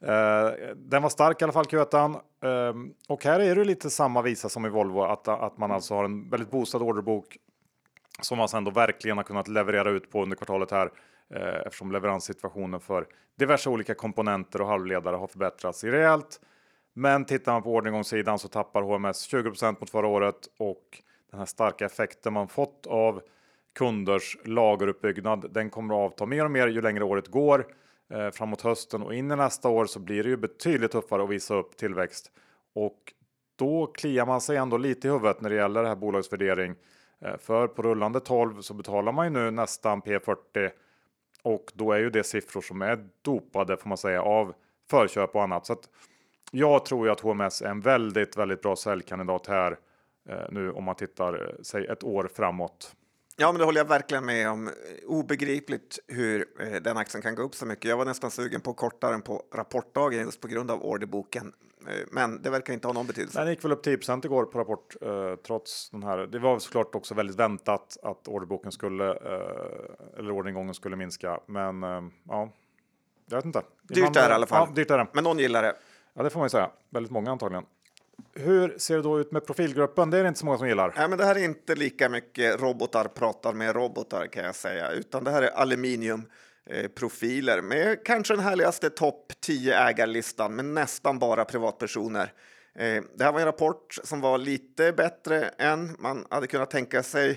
Uh, den var stark i alla fall, Q1. Uh, ehm, och här är det lite samma visa som i Volvo, att, att man alltså har en väldigt boostad orderbok som man sen då verkligen har kunnat leverera ut på under kvartalet här uh, eftersom leveranssituationen för diverse olika komponenter och halvledare har förbättrats rejält. Men tittar man på orderingångssidan så tappar HMS 20% mot förra året och den här starka effekten man fått av kunders lageruppbyggnad. Den kommer att avta mer och mer ju längre året går. Eh, framåt hösten och in i nästa år så blir det ju betydligt tuffare att visa upp tillväxt och då kliar man sig ändå lite i huvudet när det gäller det här bolagsvärdering. Eh, för på rullande 12 så betalar man ju nu nästan P40 och då är ju det siffror som är dopade får man säga av förköp och annat. Så att jag tror ju att HMS är en väldigt, väldigt bra säljkandidat här eh, nu om man tittar eh, sig ett år framåt. Ja, men det håller jag verkligen med om. Obegripligt hur eh, den aktien kan gå upp så mycket. Jag var nästan sugen på kortare än på rapportdagen just på grund av orderboken. Eh, men det verkar inte ha någon betydelse. Den gick väl upp 10 igår på rapport eh, trots den här. Det var såklart också väldigt väntat att orderboken skulle eh, eller orderingången skulle minska. Men eh, ja, jag vet inte. Dyrt är det i alla fall. Ja, dyrt är det. Men någon gillar det. Ja, det får man ju säga. Väldigt många antagligen. Hur ser det då ut med profilgruppen? Det är det inte så många som gillar. Nej, men det här är inte lika mycket robotar pratar med robotar kan jag säga, utan det här är aluminiumprofiler med kanske den härligaste topp 10 ägarlistan med nästan bara privatpersoner. Eh, det här var en rapport som var lite bättre än man hade kunnat tänka sig.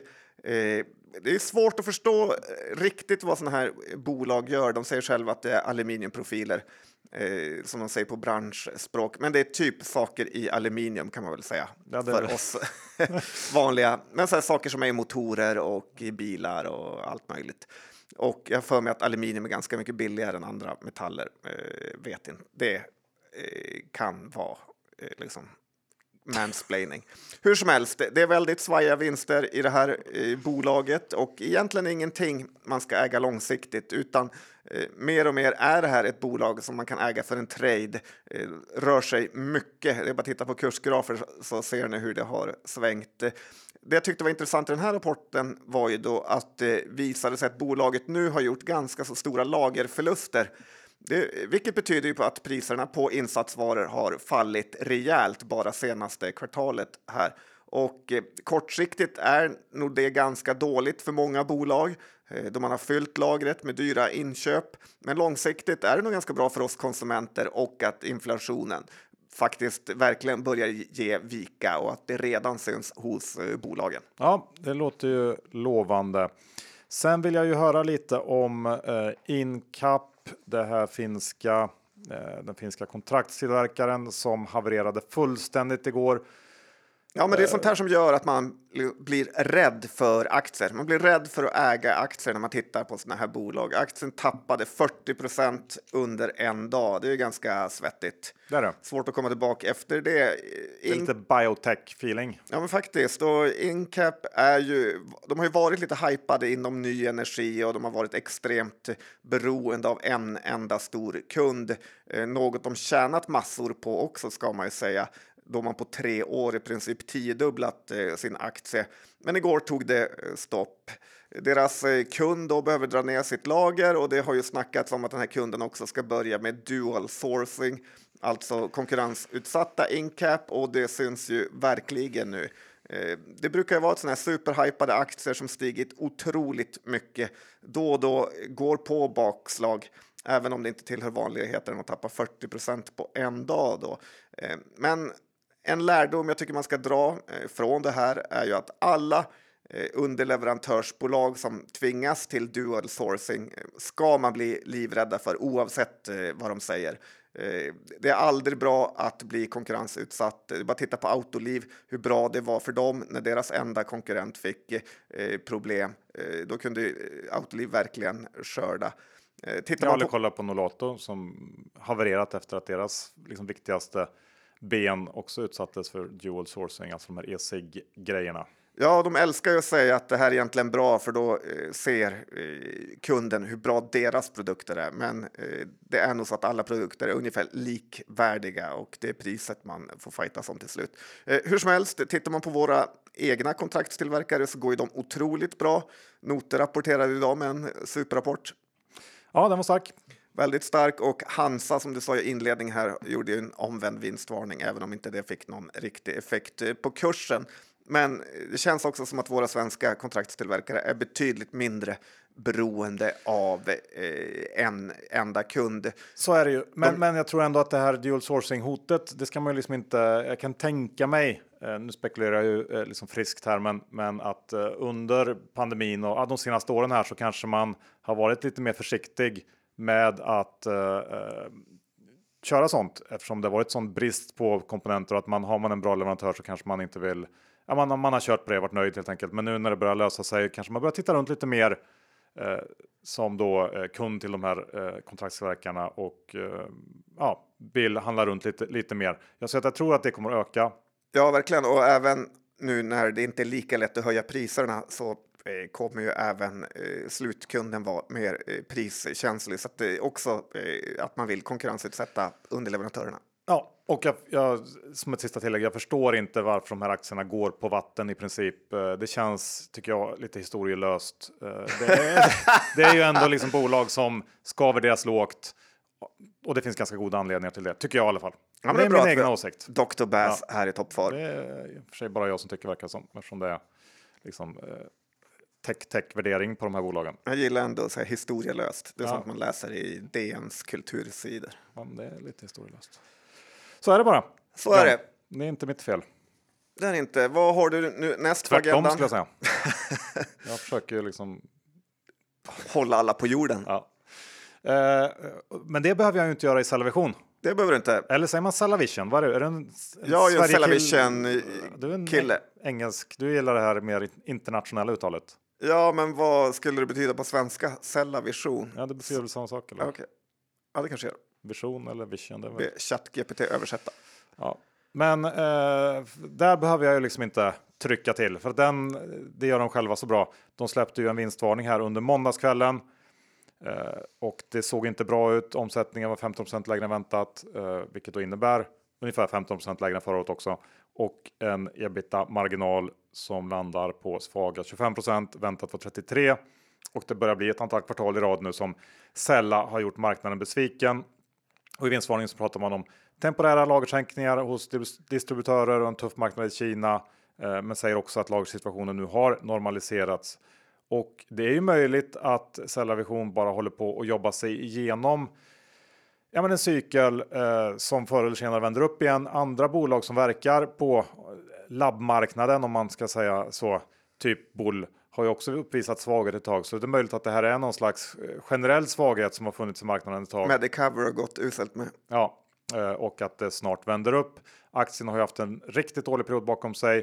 Eh, det är svårt att förstå riktigt vad sådana här bolag gör. De säger själva att det är aluminiumprofiler eh, som de säger på branschspråk. Men det är typ saker i aluminium kan man väl säga Ja, det- för oss vanliga. Men så saker som är i motorer och i bilar och allt möjligt. Och jag för mig att aluminium är ganska mycket billigare än andra metaller. Eh, vet inte. Det eh, kan vara eh, liksom mansplaining. Hur som helst, det- är väldigt svajiga vinster i det här eh, bolaget och egentligen ingenting man ska äga långsiktigt utan Eh, mer och mer är det här ett bolag som man kan äga för en trade. Eh, rör sig mycket. Det är bara att titta på kursgrafer så- ser ni hur det har svängt. Det jag tyckte var intressant i den här rapporten var ju då att det visade sig att bolaget nu har gjort ganska så stora lagerförluster. Det, vilket betyder ju på att priserna på insatsvaror har fallit rejält bara senaste kvartalet här. Och eh, kortsiktigt är nog det ganska dåligt för många bolag eh, då man har fyllt lagret med dyra inköp. Men långsiktigt är det nog ganska bra för oss konsumenter och att inflationen faktiskt verkligen börjar ge vika och att det redan syns hos eh, bolagen. Ja, det låter ju lovande. Sen vill jag ju höra lite om eh, Incap, det här finska, eh, den finska kontraktstillverkaren som havererade fullständigt igår. Ja, men det är sånt här som gör att man blir rädd för aktier. Man blir rädd för att äga aktier när man tittar på såna här bolag. Aktien tappade 40 procent under en dag. Det är ganska svettigt. Det är det. Svårt att komma tillbaka efter det. Det är lite biotech feeling. Ja, men faktiskt. Och Incap är ju, de har ju varit lite hypade inom ny energi och de har varit extremt beroende av en enda stor kund. Eh, något de tjänat massor på också ska man ju säga då man på tre år i princip tiodubblat eh, sin aktie. Men igår tog det eh, stopp. Deras eh, kund då behöver dra ner sitt lager och det har ju snackats om att den här kunden också ska börja med dual sourcing, alltså konkurrensutsatta Incap och det syns ju verkligen nu. Det brukar ju vara sådana här superhypade aktier som stigit otroligt mycket. Då och då går på bakslag, även om det inte tillhör vanligheten att tappa 40 på en dag. Då. Men en lärdom jag tycker man ska dra eh, från det här är ju att alla eh, underleverantörsbolag som tvingas till dual sourcing eh, ska man bli livrädda för oavsett vad de säger. Det är aldrig bra att bli konkurrensutsatt. Bara titta på Autoliv, hur bra det var för dem när deras enda konkurrent fick problem. Då kunde Autoliv verkligen skörda. Tittar Jag håller på... kolla på Nolato som havererat efter att deras liksom, viktigaste ben också utsattes för dual sourcing, alltså de här e-cig grejerna. Ja, de älskar ju att säga att det här är egentligen bra för då eh, ser eh, kunden hur bra deras produkter är. Men eh, det är nog så att alla produkter är ungefär likvärdiga och det är priset man får fightas om till slut. Hur som helst, tittar man på våra egna kontraktstillverkare så går ju de otroligt bra. Noter rapporterade idag med en superrapport. Ja, den var stark. Väldigt stark och Hansa som du sa i inledningen här gjorde ju en omvänd vinstvarning även om inte det fick någon riktig effekt eh, på kursen. Men det känns också som att våra svenska kontraktstillverkare är betydligt mindre beroende av eh, en enda kund. Så är det ju. Men, De- men jag tror ändå att det här dual sourcing hotet, det ska man ju liksom inte. Jag kan tänka mig eh, nu spekulerar jag ju eh, liksom friskt här, men, men att eh, under pandemin och de senaste åren här så kanske man har varit lite mer försiktig med att eh, eh, köra sånt eftersom det varit sån brist på komponenter och att man har man en bra leverantör så kanske man inte vill. Ja, man, man har kört på det, varit nöjd helt enkelt. Men nu när det börjar lösa sig kanske man börjar titta runt lite mer eh, som då eh, kund till de här eh, kontraktsverkarna och eh, ja, vill handla runt lite, lite mer. Jag säger att jag tror att det kommer att öka. Ja, verkligen. Och även nu när det inte är lika lätt att höja priserna så kommer ju även eh, slutkunden vara mer eh, priskänslig. Så att det är också eh, att man vill konkurrensutsätta underleverantörerna. Ja, och jag, jag, som ett sista tillägg, jag förstår inte varför de här aktierna går på vatten i princip. Eh, Det känns, tycker jag, lite historielöst. Eh, Det är, det är ju ändå liksom bolag som ska värderas lågt. Och det finns ganska goda anledningar till det, tycker jag i alla fall. Ja, men det är bra min att egen åsikt. Dr. Bass här i toppform. Det är i och för sig bara jag som tycker verkar som, eftersom det är liksom eh, tech-tech-värdering på de här bolagen. Jag gillar ändå att säga historielöst. Det är Ja. sånt man läser i DNs kultursidor. Men det är lite historielöst. Så är det bara. Så är det. Det är inte mitt fel. Det är inte. Vad har du nu näst på Tvärtom agendan? skulle jag säga. jag försöker liksom Hålla alla på jorden. Ja. Eh, men det behöver jag ju inte göra i Cellavision. Det behöver du inte. Eller säger man Cellavision? Vad är? Är det en, Jag är ju en eh, Du är en engelsk. Du gillar det här mer internationella uttalet. Ja, men vad skulle det betyda på svenska? Cellavision? Ja, det betyder väl samma sak? Eller? Ja, Okej. Ja, det kanske gör. Vision eller vision? Det är väl... ChatGPT översätta. Ja. Men eh, där behöver jag ju liksom inte trycka till för den, det gör de själva så bra. De släppte ju en vinstvarning här under måndagskvällen eh, och det såg inte bra ut. Omsättningen var 15% lägre än väntat, eh, vilket då innebär ungefär 15 lägre än förra året också och en ebita marginal som landar på svaga 25% väntat var 33 och det börjar bli ett antal kvartal i rad nu som Sella har gjort marknaden besviken. Och i vinstvarningen så pratar man om temporära lagersänkningar hos distributörer och en tuff marknad i Kina. Eh, men säger också att lagersituationen nu har normaliserats. Och det är ju möjligt att Cellavision bara håller på att jobba sig igenom ja, men en cykel eh, som förr eller senare vänder upp igen. Andra bolag som verkar på labbmarknaden om man ska säga så, typ Bull har ju också uppvisat svaghet ett tag. Så det är möjligt att det här är någon slags eh, generell svaghet som har funnits i marknaden ett tag. Medicover har gått uselt med. Ja, eh, och att det snart vänder upp. Aktien har ju haft en riktigt dålig period bakom sig.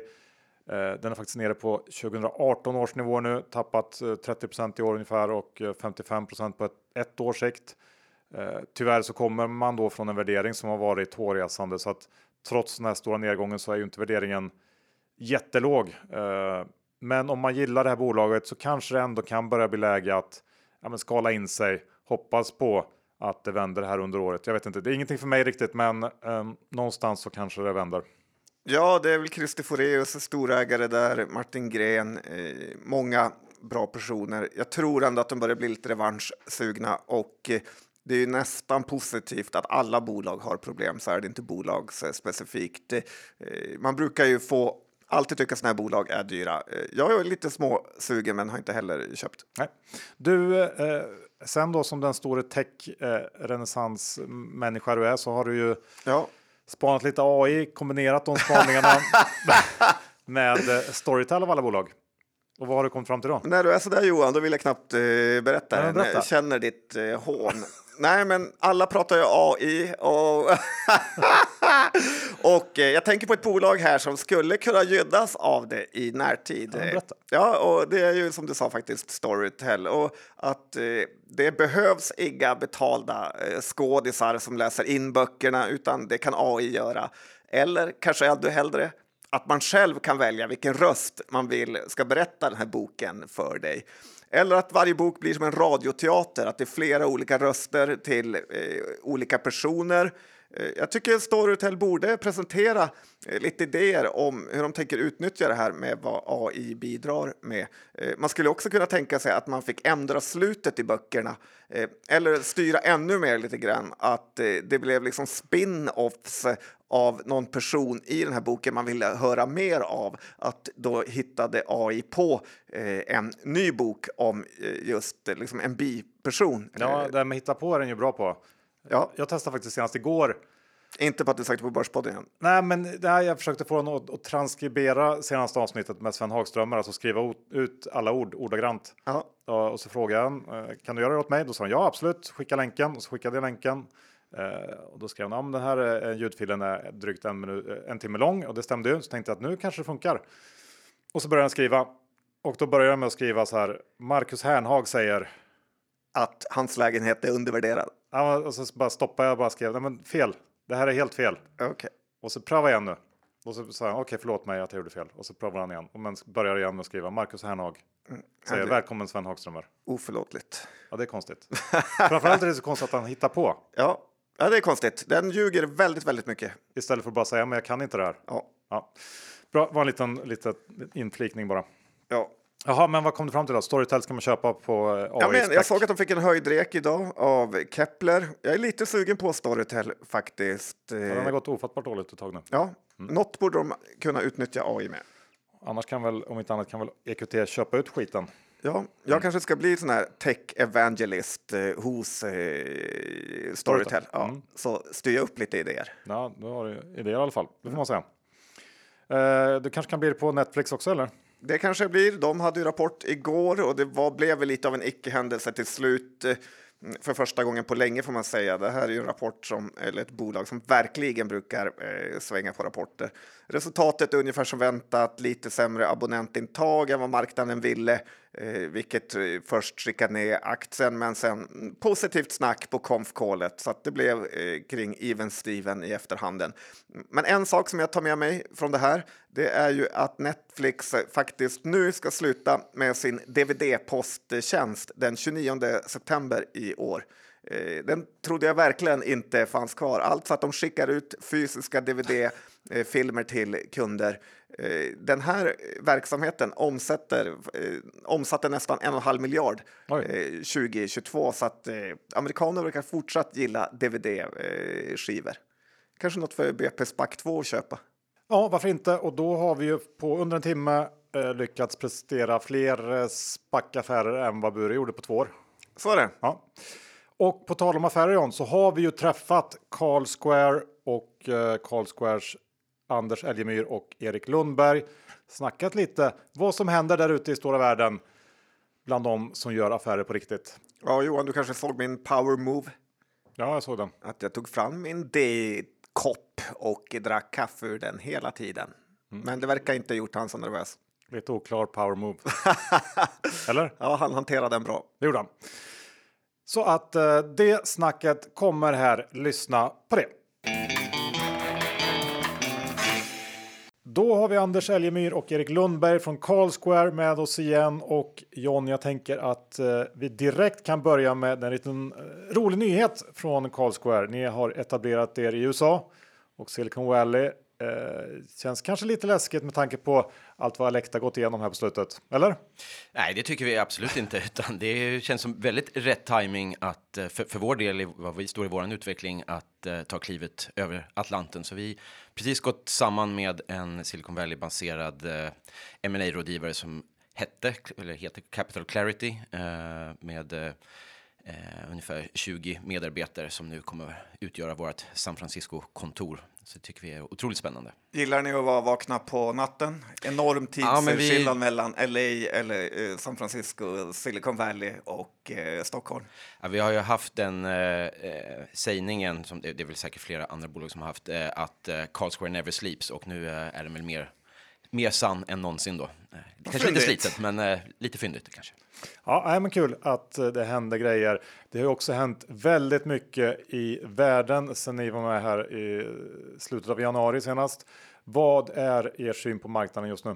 Eh, Den är faktiskt nere på 2018 års nivå nu, tappat eh, 30% i år ungefär och eh, 55% på ett, ett års sikt. Tyvärr så kommer man då från en värdering som har varit hårresande så att trots den här stora nedgången så är ju inte värderingen jättelåg. Eh, men om man gillar det här bolaget så kanske det ändå kan börja bli läge att ja, men skala in sig, hoppas på att det vänder här under året. Jag vet inte, det är ingenting för mig riktigt, men eh, någonstans så kanske det vänder. Ja, det är väl Christer Foreus, storägare där, Martin Gren, eh, många bra personer. Jag tror ändå att de börjar bli lite revanschsugna och eh, det är ju nästan positivt att alla bolag har problem, så är det inte bolagsspecifikt. Eh, man brukar ju få alltid tycka sådana här bolag är dyra. Eh, jag är lite småsugen men har inte heller köpt. Nej. Du, eh, sen då som den store tech-renässansmänniska du är så har du ju Ja, spanat lite AI, kombinerat de spaningarna med eh, Storytel av alla bolag. Och vad har du kommit fram till då? När du är sådär Johan, då vill jag knappt eh, berätta. Ja, berätta. Jag känner ditt eh, hån. Nej, men alla pratar ju AI och, och eh, jag tänker på ett bolag här som skulle kunna gynnas av det i närtid. Ja. Ja, och det är ju som du sa faktiskt Storytel och att eh, det behövs inga betalda eh, skådisar som läser in böckerna utan det kan AI göra. Eller kanske ännu hellre att man själv kan välja vilken röst man vill ska berätta den här boken för dig. Eller att varje bok blir som en radioteater, att det är flera olika röster till eh, olika personer. Eh, jag tycker Storytel borde presentera eh, lite idéer om hur de tänker utnyttja det här med vad AI bidrar med. Eh, man skulle också kunna tänka sig att man fick ändra slutet i böckerna eller styra ännu mer lite grann, att det blev liksom spin-offs av någon person i den här boken man ville höra mer av, att då hittade AI på en ny bok om just liksom en biperson. Ja, det här med hitta på är den ju bra på. Ja. Jag testade faktiskt senast igår Inte på att du sagt på Börspodden igen. Nej, men det här, jag försökte få honom att, att transkribera senaste avsnittet med Sven Hagströmer, alltså skriva ut alla ord ordagrant. Ja. Och så frågade han, eh, kan du göra det åt mig? Då sa han ja, absolut, skicka länken. Och så skickade jag länken. Eh, och då skrev han, men den här eh, ljudfilen är drygt en, minut, en timme lång och det stämde ju. Så tänkte jag att nu kanske det funkar. Och så började han skriva. Och då började jag med att skriva så här, Marcus Hernhag säger, Att hans lägenhet är undervärderad. ja, och så bara stoppade jag och bara skrev, nej men fel, det här är helt fel. Okej. Och så pröva igen nu. Och så sa han, okej förlåt mig att jag gjorde fel. Och så provar han igen. Och men börjar igen med att skriva, Marcus Hernhag säger, Ja, det- välkommen Sven Hagströmer. Oförlåtligt. Ja, det är konstigt. Framförallt är det så konstigt att han hittar på. Ja. ja, det är konstigt. Den ljuger väldigt, väldigt mycket. Istället för att bara säga, men jag kan inte det här. Ja. Ja. Bra, var en liten, liten inflikning bara. Ja. Jaha, men vad kom du fram till då? Storytel ska man köpa på eh, AI Ja, men jag såg att de fick en höjdrek idag av Kepler. Jag är lite sugen på Storytel faktiskt. Ja, den har gått ofattbart dåligt ett tag nu. Ja, något borde de kunna utnyttja AI med. Annars kan väl, om inte annat, kan väl EQT köpa ut skiten. Ja, jag kanske ska bli sån här tech evangelist eh, hos eh, Storytel. Ja, Så styr jag upp lite idéer. Ja, du har idéer i alla fall. Det får man säga. Eh, du kanske kan bli det på Netflix också, eller? Det kanske blir. De hade ju rapport igår och det var, blev väl lite av en icke-händelse till slut. Eh, för första gången på länge får man säga. Det här är ju en rapport som, eller ett bolag som verkligen brukar eh, svänga på rapporter. Resultatet är ungefär som väntat, lite sämre abonnentintag än vad marknaden ville, eh, vilket eh, först skickade ner aktien, men sen positivt snack på konfkålet så att det blev eh, kring even Steven i efterhanden. Men en sak som jag tar med mig från det här, det är ju att Netflix eh, faktiskt nu ska sluta med sin DVD-posttjänst den 29 september i år. Eh, Den trodde jag verkligen inte fanns kvar. Alltså att de skickar ut fysiska DVD-filmer till kunder. Eh, Den här verksamheten omsätter, eh, omsatte nästan en och en halv miljard Oj. eh, 2022 så att eh, amerikaner verkar fortsatt gilla DVD-skivor. Kanske något för BP Spac 2 att köpa. Ja, varför inte? Och då har vi ju på under en timme eh, lyckats prestera fler eh, spackaffärer än vad Bure gjorde på två år. Så är det. Ja. Och på tal om affärer John, så har vi ju träffat Carl Square och eh, Carl Squares Anders Elgemyr och Erik Lundberg. Snackat lite vad som händer där ute i stora världen bland de som gör affärer på riktigt. Ja, Johan, du kanske såg min power move? Ja, jag såg den. Att jag tog fram min D-kopp och drack kaffe ur den hela tiden. Men det verkar inte ha gjort han så nervös. Lite oklar power move. Eller? Ja, han hanterade den bra. Det gjorde han. Så att eh, det snacket kommer här. Lyssna på det. Då har vi Anders Elgemyr och Erik Lundberg från Carl Square med oss igen. Och John, jag tänker att eh, vi direkt kan börja med en liten eh, rolig nyhet från Carl Square. Ni har etablerat er i USA och Silicon Valley. Eh, känns kanske lite läskigt med tanke på allt vad Alecta gått igenom här på slutet. Eller? Nej, det tycker vi absolut inte, utan det känns som väldigt rätt timing att eh, för, för vår del, i vad vi står i vår utveckling, att eh, ta klivet över Atlanten. Så vi precis gått samman med en Silicon Valley-baserad eh, ma rådgivare som hette, eller heter Capital Clarity, eh, med eh, eh ungefär 20 medarbetare som nu kommer utgöra vårt San Francisco-kontor. Så det tycker vi är otroligt spännande. Gillar ni att vara vakna på natten? Enorm Ja, men vi- tidsskillnad mellan LA eller eh, San Francisco, Silicon Valley och eh, Stockholm. Ja, vi har ju haft den eh, eh, sägningen, som det, det är väl säkert flera andra bolag som har haft, eh, att eh, Carl Square never sleeps och nu eh, är den väl mer, mer sann än någonsin då. Eh, kanske lite fyndigt. slitet, men eh, lite fyndigt kanske. Ja, men kul att eh, det händer grejer. Det har också hänt väldigt mycket i världen sen ni var med här i slutet av januari senast. Vad är er syn på marknaden just nu?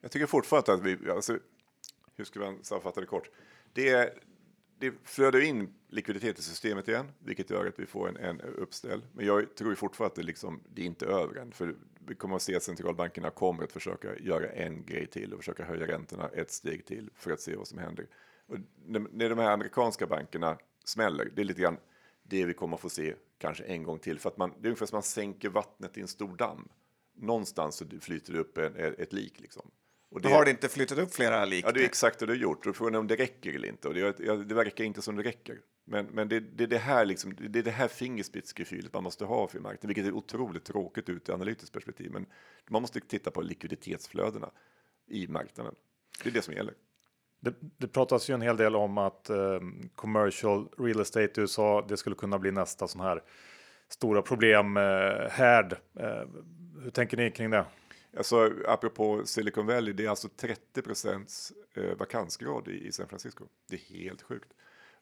Jag tycker fortfarande att vi, alltså, hur ska man sammanfatta det kort? Det, det flödar in likviditet i systemet igen, vilket gör att vi får en, en uppställ. Men jag tror fortfarande att det, liksom, det är inte över än, för vi kommer att se att centralbankerna kommer att försöka göra en grej till och försöka höja räntorna ett steg till för att se vad som händer. Och när, de här amerikanska bankerna smäller, det är lite grann det vi kommer att få se kanske en gång till, för att man, det är ungefär som man sänker vattnet i en stor damm. Någonstans så flyter det upp en, ett lik liksom. Och Då har det inte flyttat upp flera lik. Ja, det är exakt det du har gjort. Är frågan om det räcker eller inte. Och det, det verkar inte som det räcker. Men, men det, det, det, här liksom, det är det här fingerspitzgefühlet man måste ha för marknaden, vilket är otroligt tråkigt ur ett analytiskt perspektiv. Men man måste titta på likviditetsflödena i marknaden. Det är det som gäller. Det, det pratas ju en hel del om att eh, commercial real estate i USA, det skulle kunna bli nästa sån här stora problem eh, härd. Eh, hur tänker ni kring det? Alltså, apropå Silicon Valley, det är alltså 30 procents eh, vakansgrad i, i San Francisco. Det är helt sjukt.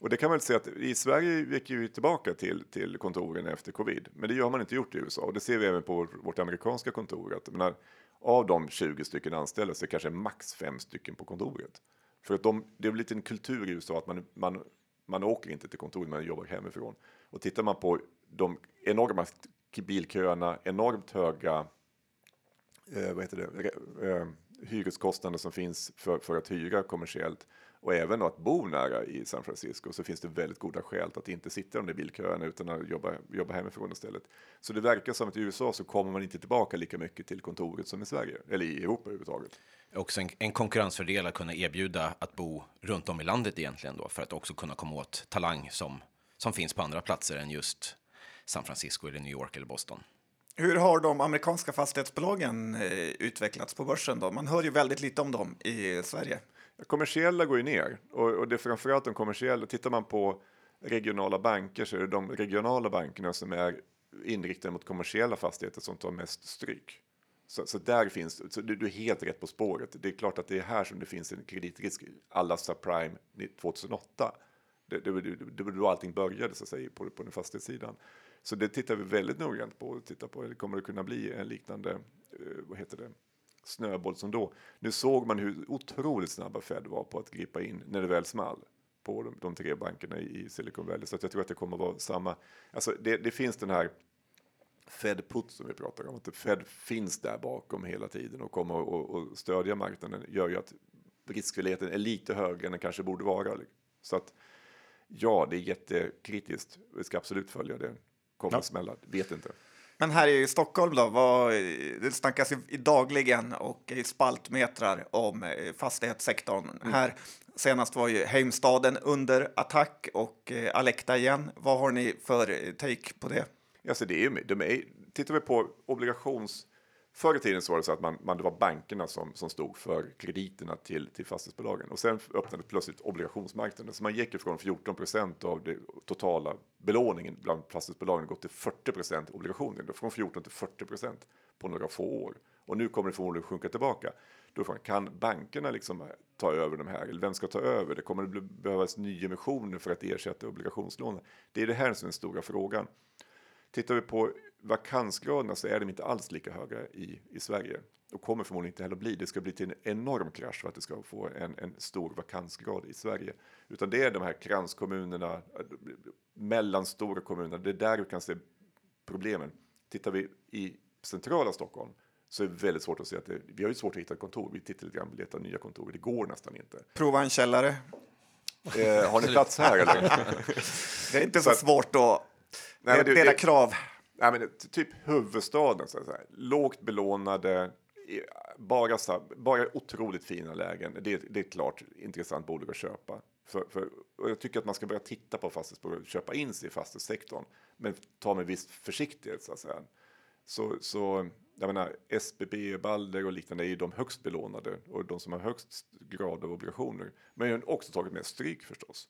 Och det kan man väl säga att i Sverige gick vi tillbaka till, till kontoren efter covid, men det har man inte gjort i USA och det ser vi även på vårt amerikanska kontor. Att, menar, av de 20 stycken anställda så är det kanske max fem stycken på kontoret. För att de, det är lite en kultur i USA att man, man, man åker inte till kontoret, man jobbar hemifrån. Och tittar man på de enorma bilköerna, enormt höga eh, vad heter det, eh, hyreskostnader som finns för, för att hyra kommersiellt och även att bo nära i San Francisco så finns det väldigt goda skäl att inte sitta i de där bilköerna utan att jobba, jobba hemifrån istället. Så det verkar som att i USA så kommer man inte tillbaka lika mycket till kontoret som i Sverige eller i Europa överhuvudtaget. Också en, en konkurrensfördel att kunna erbjuda att bo runt om i landet egentligen då för att också kunna komma åt talang som, som finns på andra platser än just San Francisco eller New York eller Boston. Hur har de amerikanska fastighetsbolagen eh, utvecklats på börsen då? Man hör ju väldigt lite om dem i Sverige. Kommersiella går ju ner och, och det är framförallt de kommersiella. Tittar man på regionala banker så är det de regionala bankerna som är inriktade mot kommersiella fastigheter som tar mest stryk. Så, så där finns, så du, du, är helt rätt på spåret. Det är klart att det är här som det finns en kreditrisk. Alla subprime 2008. Det, det, det, det var då allting började så att säga på, på den fastighetssidan. Så det tittar vi väldigt noggrant på. Tittar på det kommer det kunna bli en liknande, eh, vad heter det, snöboll som då. Nu såg man hur otroligt snabba Fed var på att gripa in när det väl small på de, de tre bankerna i, Silicon Valley. Så jag tror att det kommer att vara samma. Alltså det, det finns den här Fed put som vi pratar om, att Fed finns där bakom hela tiden och kommer att stödja marknaden gör ju att riskvilligheten är lite högre än den kanske borde vara. Så att ja, det är jättekritiskt. Vi ska absolut följa det. Kommer ja. smälla, vet inte. Men här i Stockholm då, vad, det snackas ju dagligen och i spaltmetrar om eh, fastighetssektorn. Mm. Här senast var ju Heimstaden under attack och eh, Alekta igen. Vad har ni för eh, take på det? Alltså det är, de är, tittar vi på obligations Förr i tiden så var det så att man, man, det var bankerna som, som stod för krediterna till, till fastighetsbolagen och sen öppnade plötsligt obligationsmarknaden. Så man gick ifrån 14 procent av det totala belåningen bland fastighetsbolagen gått till 40 procent obligationer. Från 14 till 40 procent på några få år. Och nu kommer det förmodligen sjunka tillbaka. Då frågan, kan bankerna liksom ta över de här? Eller vem ska ta över det? Kommer det behövas nyemissioner för att ersätta obligationslånen? Det är det här som är den stora frågan. Tittar vi på vakansgraderna så är de inte alls lika höga i, i Sverige och kommer förmodligen inte heller bli. Det ska bli till en enorm krasch för att det ska få en, en stor vakansgrad i Sverige. Utan det är de här kranskommunerna, mellanstora kommunerna, det är där du kan se problemen. Tittar vi i centrala Stockholm så är det väldigt svårt att se att det, vi har ju svårt att hitta kontor. Vi tittar lite grann, letar nya kontor, det går nästan inte. Prova en källare. Eh, har ni plats här eller? det är inte så, så svårt att Nej, det, det, krav. Nej, men typ huvudstaden, så här, lågt belånade, bara, bara otroligt fina lägen. Det, det är ett klart intressant bolag att köpa. För, för, och jag tycker att man ska börja titta på fastighetsbolag och köpa in sig i fastighetssektorn, men ta med viss försiktighet så att säga. Så, så jag menar, SBB, Balder och liknande är ju de högst belånade och de som har högst grad av obligationer. Men jag har också tagit med stryk förstås.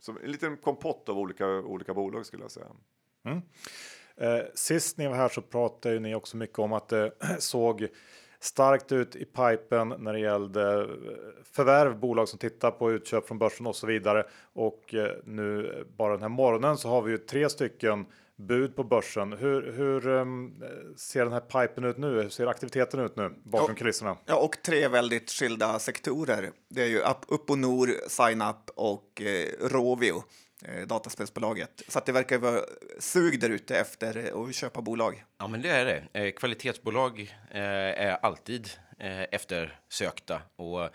Så en liten kompott av olika, olika bolag skulle jag säga. Mm. Eh, sist ni var här så pratade ni också mycket om att det såg starkt ut i pipen när det gällde eh, förvärv, bolag som tittar på utköp från börsen och så vidare. Och eh, nu bara den här morgonen så har vi ju tre stycken bud på börsen. Hur, hur um, ser den här pipen ut nu? Hur ser aktiviteten ut nu bakom och, kulisserna? Ja, och tre väldigt skilda sektorer. Det är ju Upp och Nor, SignUp och eh, Rovio. Eh, dataspelsbolaget. Så att det verkar vara sug där ute efter eh, att köpa bolag. Ja, men det är det. Eh, kvalitetsbolag eh, är alltid eh, eftersökta och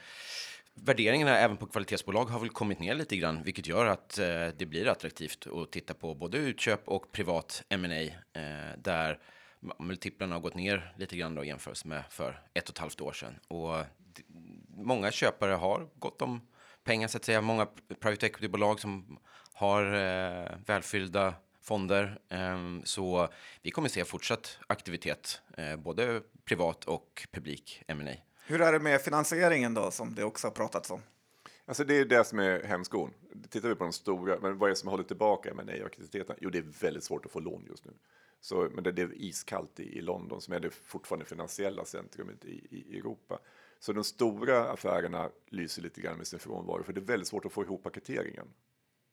värderingarna även på kvalitetsbolag har väl kommit ner lite grann, vilket gör att eh, det blir attraktivt att titta på både utköp och privat M&A där multiplarna har gått ner lite grann då jämfört med för ett och ett halvt år sedan. Och många köpare har gått om pengar så att säga. Många private equity-bolag som har eh, välfyllda fonder. Eh, så vi kommer se fortsatt aktivitet, eh, både privat och publik M&A. Hur är det med finansieringen då, som det också har pratats om? Alltså det är det som är hämskon. Tittar vi på de stora, men vad är det som håller tillbaka med nej aktiviteten? Jo, det är väldigt svårt att få lån just nu. Så, men det, det är iskallt i, i London som är det fortfarande finansiella centrumet i, i Europa. Så de stora affärerna lyser lite grann med sin frånvaro, för det är väldigt svårt att få ihop paketeringen.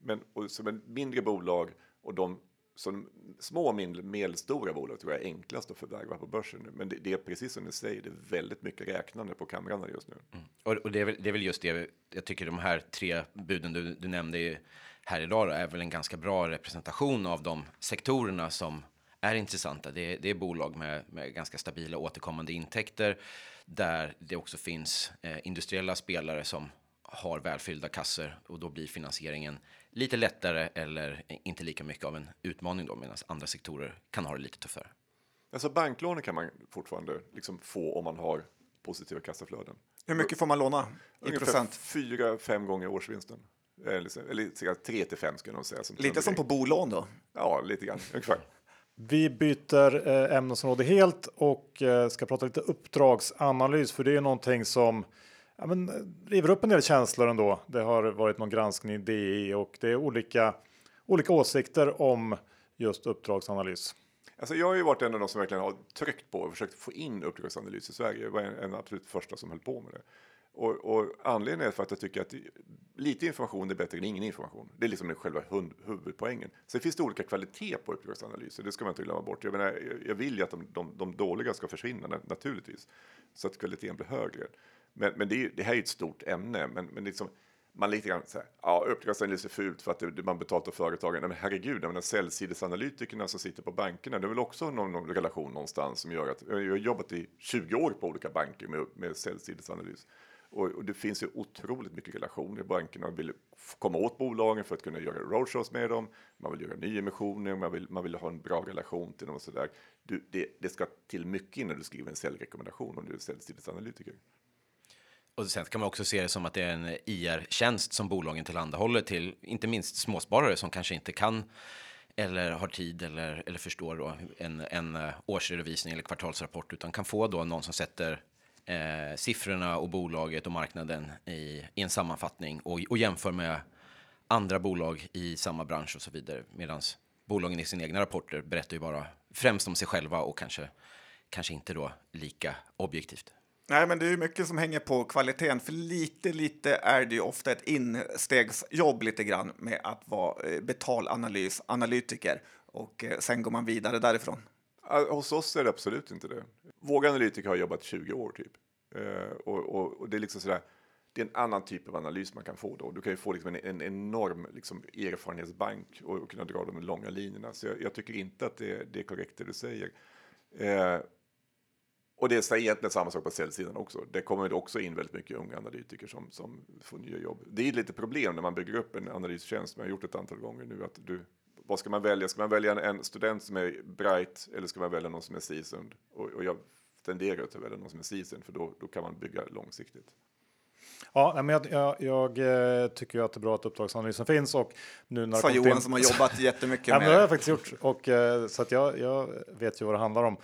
Men och som ett mindre bolag och de som små och medelstora bolag tror jag är enklast att förvärva på börsen nu. Men det, det, är precis som du säger, det är väldigt mycket räknande på kamrarna just nu. Mm. Och, och det, är väl, det, är väl, just det, jag tycker de här tre buden du, du nämnde här idag då, är väl en ganska bra representation av de sektorerna som är intressanta. Det, det är bolag med, med ganska stabila återkommande intäkter där det också finns eh, industriella spelare som har välfyllda kasser och då blir finansieringen lite lättare eller inte lika mycket av en utmaning då medan andra sektorer kan ha det lite tuffare. Alltså banklånen kan man fortfarande liksom få om man har positiva kassaflöden. Hur mycket får man låna i Ungefär procent? Fyra, fem gånger årsvinsten. Eller, eller tre till fem skulle jag nog säga. Som lite som på bolån då? Ja, lite grann ungefär. Vi byter eh, ämnesområde helt och eh, ska prata lite uppdragsanalys, för det är någonting som ja, men, eh, river upp en del känslor ändå. Det har varit någon granskning i DI och det är olika, olika åsikter om just uppdragsanalys. Alltså jag har ju varit en av de som verkligen har tryckt på och försökt få in uppdragsanalys i Sverige. Jag var en, en absolut första som höll på med det. Och, och, anledningen är för att jag tycker att lite information är bättre än ingen information. Det är liksom själva huvudpoängen. Sen finns det olika kvalitet på uppdragsanalyser, det ska man inte glömma bort. Jag, menar, jag vill ju att de, de, de, dåliga ska försvinna naturligtvis, så att kvaliteten blir högre. Men, men det, är, det här är ett stort ämne, men, men liksom, man lite grann så här, ja, uppdragsanalys är fult för att det, man betalt av företagen. Men herregud, jag menar säljsidesanalytikerna som sitter på bankerna, det är väl också någon, någon relation någonstans som gör att, jag har jobbat i 20 år på olika banker med, med säljsidesanalys. Och, och, det finns ju otroligt mycket relationer. Bankerna vill komma åt bolagen för att kunna göra roadshows med dem. Man vill göra nyemissioner, man vill, man vill ha en bra relation till dem och sådär. Det, det ska till mycket innan du skriver en säljrekommendation om du är säljsidesanalytiker. Och sen kan man också se det som att det är en IR-tjänst som bolagen tillhandahåller till inte minst småsparare som kanske inte kan eller har tid eller, eller förstår då en, en eh, årsredovisning eller kvartalsrapport utan kan få då någon som sätter eh, siffrorna och bolaget och marknaden i, i en sammanfattning och, och jämför med andra bolag i samma bransch och så vidare. Medan bolagen i sina egna rapporter berättar ju bara främst om sig själva och kanske, kanske inte då lika objektivt. Nej, men det är mycket som hänger på kvaliteten, för lite, lite är det ju ofta ett instegsjobb lite grann med att vara eh, betalanalysanalytiker och eh, sen går man vidare därifrån. Hos oss är det absolut inte det. Våga analytiker har jobbat 20 år typ. Eh, och, och, och, det är liksom sådär, det är en annan typ av analys man kan få då. Du kan ju få liksom en, en enorm liksom, erfarenhetsbank och, och kunna dra de långa linjerna. Så jag, jag tycker inte att det, det, är korrekt det du säger. Eh, och det är egentligen samma sak på säljsidan också. Det kommer också in väldigt mycket unga analytiker som, som får nya jobb. Det är lite problem när man bygger upp en analystjänst, man har gjort ett antal gånger nu, att du, vad ska man välja? Ska man välja en, student som är bright eller ska man välja någon som är seasoned? Och, och jag tenderar att välja någon som är seasoned för då, då kan man bygga långsiktigt. Ja, men jag, jag, jag, eh, tycker ju att det är bra att uppdragsanalysen finns och nu när Sa Johan in... som har jobbat jättemycket med ja, men det. har jag faktiskt gjort och eh, så att jag, jag vet ju vad det handlar om.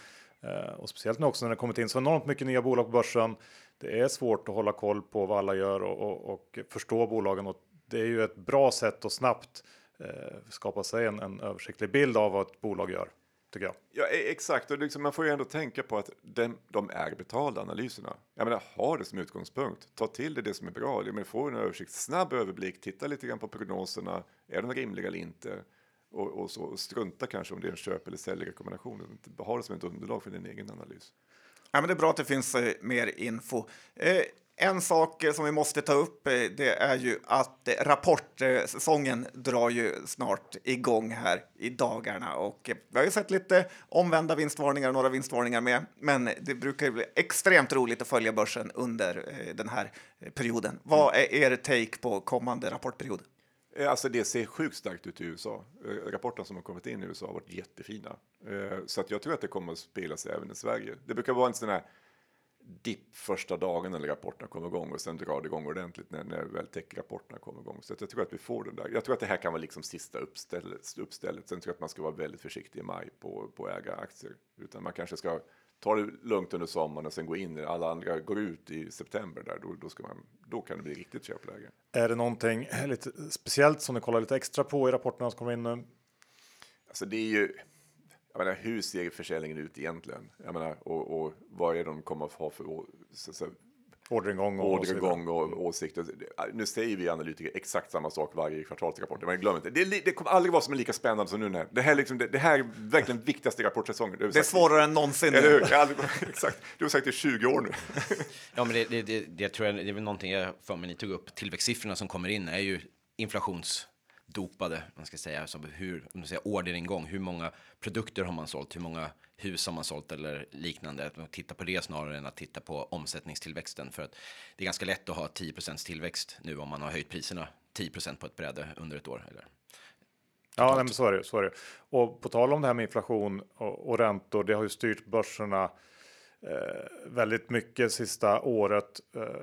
Eh, och speciellt nu också när det kommit in så enormt mycket nya bolag på börsen. Det är svårt att hålla koll på vad alla gör och, och, och förstå bolagen och det är ju ett bra sätt att snabbt eh, skapa sig en, en översiktlig bild av vad ett bolag gör. Tycker jag. Ja, e-, exakt. Och liksom, man får ju ändå tänka på att de, de är betalda analyserna. Jag menar, ha det som utgångspunkt. Ta till dig det som är bra. Men få en översikt, snabb överblick, titta lite grann på prognoserna. Är de rimliga eller inte? Och, och, så, och strunta kanske om det är en köp eller säljrekommendation. Ha det som ett underlag för din egen analys. Ja, men det är bra att det finns eh, mer info. Eh, en sak eh, som vi måste ta upp eh, det är ju att eh, rapportsäsongen drar ju snart igång här i dagarna och eh, vi har ju sett lite omvända vinstvarningar och några vinstvarningar med. Men det brukar ju bli extremt roligt att följa börsen under eh, den här eh, perioden. Vad är er take på kommande rapportperiod? Eh, alltså det ser sjukt starkt ut i USA. Eh, rapporterna som har kommit in i USA har varit jättefina. Eh, så att jag tror att det kommer att spela sig även i Sverige. Det brukar vara en sån här dipp första dagen när rapporterna kommer igång och sen drar det igång ordentligt när, när väl tech-rapporterna kommer igång. Så jag tror att vi får den där. Jag tror att det här kan vara liksom sista uppstället. uppstället. Sen tror jag att man ska vara väldigt försiktig i maj på, på äga aktier. Utan man kanske ska ta det lugnt under sommaren och sen gå in när alla andra går ut i september där. Då, då, ska man, då kan det bli riktigt köpläge. Är det någonting lite speciellt som ni kollar lite extra på i rapporterna som kommer in nu? Alltså det är ju jag menar, hur ser försäljningen ut egentligen? Jag menar, och, och vad är de kommer att ha för så, så, orderingång och, orderingång och, och åsikter? Nu säger vi analytiker exakt samma sak varje kvartalsrapport, men glöm inte, det, det kommer aldrig vara som är lika spännande som nu. När, det, här liksom, det, det här är verkligen viktigaste rapportsäsongen. Det är svårare än någonsin. Eller hur? Aldrig, exakt. Du har sagt det i 20 år nu. ja, men det, det, det, det tror jag det är väl någonting jag för mig ni tog upp. Tillväxtsiffrorna som kommer in är ju inflations dopade, man ska säga, som hur, om du säger orderingång, hur många produkter har man sålt, hur många hus har man sålt eller liknande. Att man tittar på det snarare än att titta på omsättningstillväxten för att det är ganska lätt att ha 10 tillväxt nu om man har höjt priserna 10% på ett bräde under ett år. Eller Ja, nej, men så är det. Så är det. Och på tal om det här med inflation och, och räntor, det har ju styrt börserna eh, väldigt mycket sista året. Eh,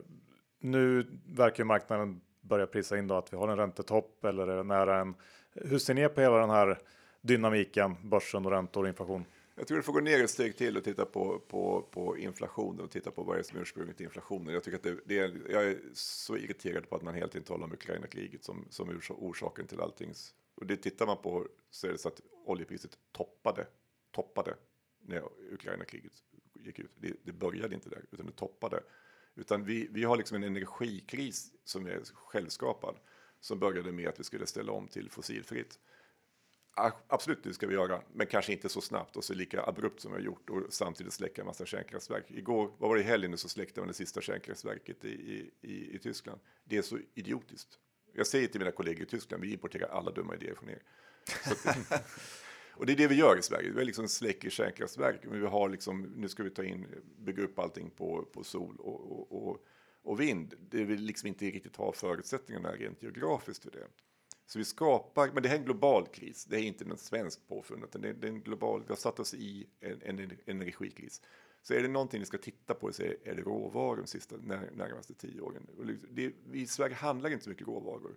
nu verkar marknaden börja prisa in då att vi har en räntetopp eller är nära en. Hur ser ni på hela den här dynamiken, börsen och räntor och inflation? Jag tror du får gå ner ett steg till och titta på, på, på inflationen och titta på vad det är som är ursprunget till inflationen. Jag tycker att det, det, är, jag är så irriterad på att man hela tiden talar om Ukraina-kriget som, som orsaken till allting. Och det tittar man på så är det så att oljepriset toppade, toppade när Ukraina-kriget gick ut. Det, det började inte där, utan det toppade. Utan vi, vi har liksom en energikris som är självskapad. Som började med att vi skulle ställa om till fossilfritt. Absolut, det ska vi göra, men kanske inte så snabbt och så lika abrupt som vi har gjort och samtidigt släcka en massa kärnkraftverk. Igår, vad var det i helgen så släckte man det sista kärnkraftverket i, i, i Tyskland. Det är så idiotiskt. Jag säger till mina kollegor i Tyskland, vi importerar alla dumma idéer från er. Och det är det vi gör i Sverige. Vi liksom släcker kärnkraftverk, men vi har liksom, nu ska vi ta in, bygga upp allting på, på sol och, och, och, och vind. Det vill liksom inte riktigt ha förutsättningarna rent geografiskt för det. Så vi skapar, men det här är en global kris. Det är inte en svensk påfund, utan det är, en global, vi har satt oss i en, en, energikris. Så är det någonting ni ska titta på så är, det råvaror de sista när, närmaste tio åren. Liksom, det, vi I Sverige handlar inte så mycket råvaror.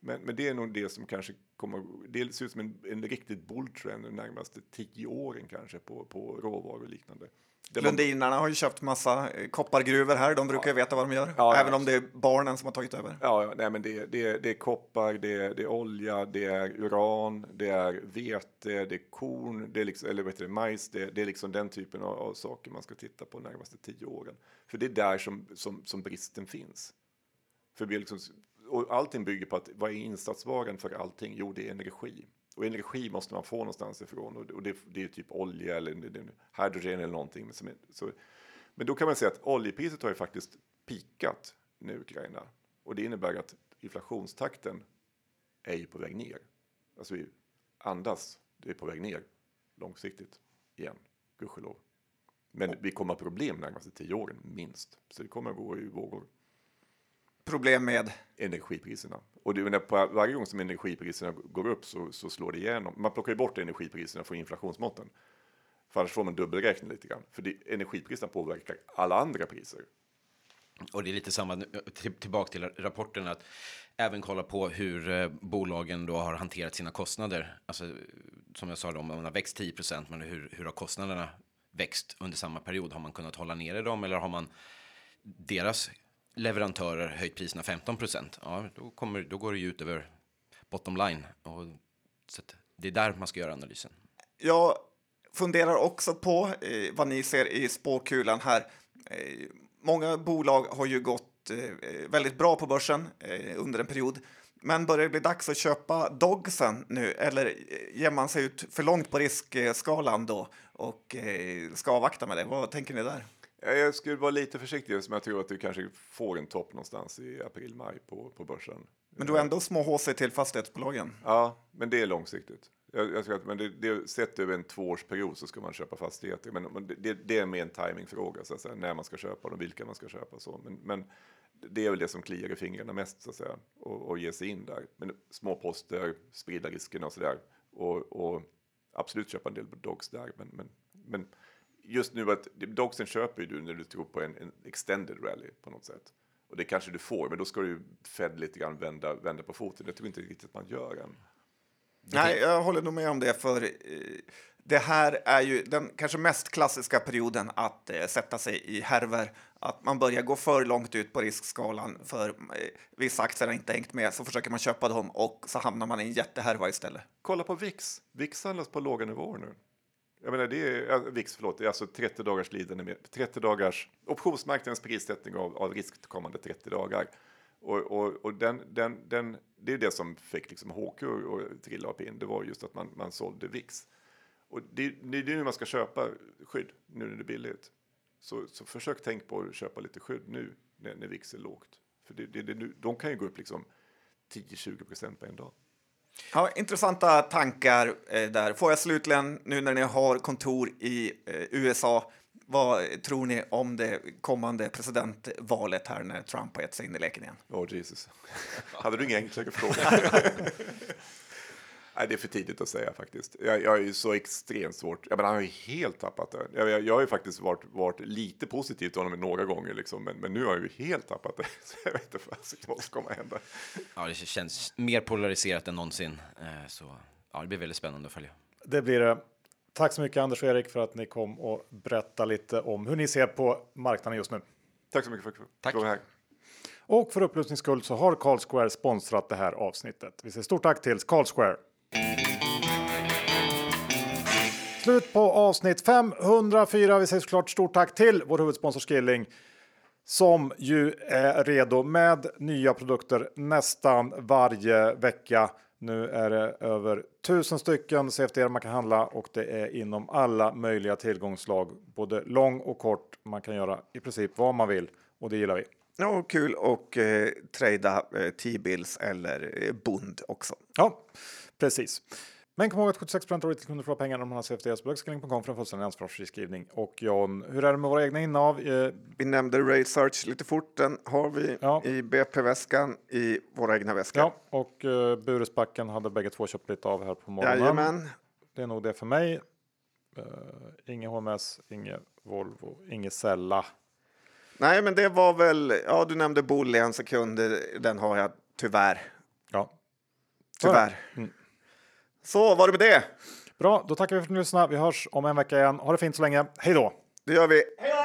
Men, men det är nog det som kanske kommer, det ser ut som en, en riktigt bulltrend de närmaste tio åren kanske på, på råvaror och liknande. Lundinarna har ju köpt massa eh, koppargruvor här, de brukar ja. ju veta vad de gör, ja, även ja. om det är barnen som har tagit över. Ja, ja nej, men det, det, det är koppar, det är, det är olja, det är uran, det är vete, det är korn, det är liksom, eller vet du, majs, det, det är liksom den typen av, av, saker man ska titta på de närmaste tio åren. För det är där som, som, som bristen finns. För vi liksom, och allting bygger på att vad är insatsvaran för allting? Jo, det är energi. Och energi måste man få någonstans ifrån och det, det är typ olja eller hydrogen eller någonting. Som är, så, men då kan man säga att oljepriset har ju faktiskt pikat nu i Ukraina och det innebär att inflationstakten är ju på väg ner. Alltså vi andas, det är på väg ner långsiktigt igen, gudskelov. Men vi kommer ha problem närmaste tio åren minst, så det kommer att gå i vågor problem med? Energipriserna. Och det, på varje gång som energipriserna går upp så, så slår det igenom. Man plockar ju bort energipriserna från inflationsmåtten. För annars får man dubbelräkna lite grann. För det, energipriserna påverkar alla andra priser. Och det är lite samma, tillbaka till rapporten, att även kolla på hur eh, bolagen då har hanterat sina kostnader. Alltså, som jag sa, då, man har växt 10% men hur, hur har kostnaderna växt under samma period? Har man kunnat hålla nere dem eller har man deras leverantörer höjt priserna 15 procent, ja, då, kommer, då går det ju ut över bottom line. Och, så det är där man ska göra analysen. Jag funderar också på eh, vad ni ser i spåkulan här. Eh, många bolag har ju gått eh, väldigt bra på börsen eh, under en period. Men börjar det bli dags att köpa dogsen nu eller eh, ger man sig ut för långt på riskskalan då och eh, ska avvakta med det? Vad tänker ni där? Jag skulle vara lite försiktig, som jag tror att du kanske får en topp någonstans i april-maj på, på börsen. Men du har ändå små HC till fastighetsbolagen? Ja, men det är långsiktigt. Jag, jag att, men det, det, sett över en tvåårsperiod så ska man köpa fastigheter. Men, men det, det, är mer en timingfråga, så att säga, när man ska köpa dem, vilka man ska köpa. Så. Men, men det är väl det som kliar i fingrarna mest, så att säga, och, och ge sig in där. Men små poster, sprida riskerna och så där. Och, och absolut köpa en del dogs där, men, men, men just nu att Dogsen köper ju du när du tror på en, en extended rally på något sätt. Och det kanske du får, men då ska du Fed lite grann vända, vända på foten. Jag tror inte riktigt att man gör än. Nej, jag håller nog med om det, för eh, det här är ju den kanske mest klassiska perioden att eh, sätta sig i härver. Att man börjar gå för långt ut på riskskalan för eh, vissa aktier har inte hängt med, så försöker man köpa dem och så hamnar man i en jättehärva istället. Kolla på VIX. VIX handlas på låga nivåer nu. Jag menar, det är, VIX, förlåt, det är alltså 30 dagars lidande med 30 dagars optionsmarknadens prissättning av, av risk kommande 30 dagar. Och, och, och den, den, den, det är det som fick liksom HQ att trilla upp in. Det var just att man, man sålde VIX. Och det, det är nu man ska köpa skydd, nu när det är billigt. Så, så försök tänk på att köpa lite skydd nu när, när VIX är lågt. För det, det, det, de kan ju gå upp liksom 10-20 procent på en dag. Ja, intressanta tankar eh, där. Får jag slutligen, nu när ni har kontor i eh, USA, vad tror ni om det kommande presidentvalet här när Trump har gett sig in i leken igen? Åh, oh, Jesus. Hade du ingen enklare fråga? Nej, det är för tidigt att säga faktiskt. Jag, jag är ju så extremt svårt. Jag menar, han har ju helt tappat det. Jag, jag, jag har ju faktiskt varit, varit lite positiv till honom några gånger, liksom, men, men nu har jag ju helt tappat det. Så jag vet inte vad som kommer att hända. Ja, det känns mer polariserat än någonsin. Eh, så ja, det blir väldigt spännande att följa. Det blir det. Tack så mycket Anders och Erik för att ni kom och berättade lite om hur ni ser på marknaden just nu. Tack så mycket för att Tack. du var här. Och för upplysnings skull så har Carl Square sponsrat det här avsnittet. Vi säger stort tack till Carl Square. Slut på avsnitt 504. Vi säger såklart stort tack till vår huvudsponsor Skilling som ju är redo med nya produkter nästan varje vecka. Nu är det över tusen stycken CFD man kan handla och det är inom alla möjliga tillgångslag, både lång och kort. Man kan göra i princip vad man vill och det gillar vi. Ja, kul och eh, trada eh, T-bills eller eh, bond också. Ja, precis. Men kom ihåg att 76 av retailkunder får pengar om man har CFDs på Skilling.com för en fullständig ansvarsfri skrivning. Och John, hur är det med våra egna innehav? Eh, Vi nämnde Rail Search lite fort. Den har vi Ja. i BP-väskan i våra egna väskor. ja, och uh, Buresbacken hade bägge två köpt lite av här på morgonen. Jajamän. Det är nog det för mig. Uh, inget HMS, inget Volvo, inget Sella. Nej, men det var väl, ja du nämnde Bull i en sekund, den har jag tyvärr. Ja, Tyvärr. Mm. Så var det med det. bra. Då tackar vi för att ni lyssnade. Vi hörs om en vecka igen. Ha det fint så länge. Hej då! Det gör vi. Hej då!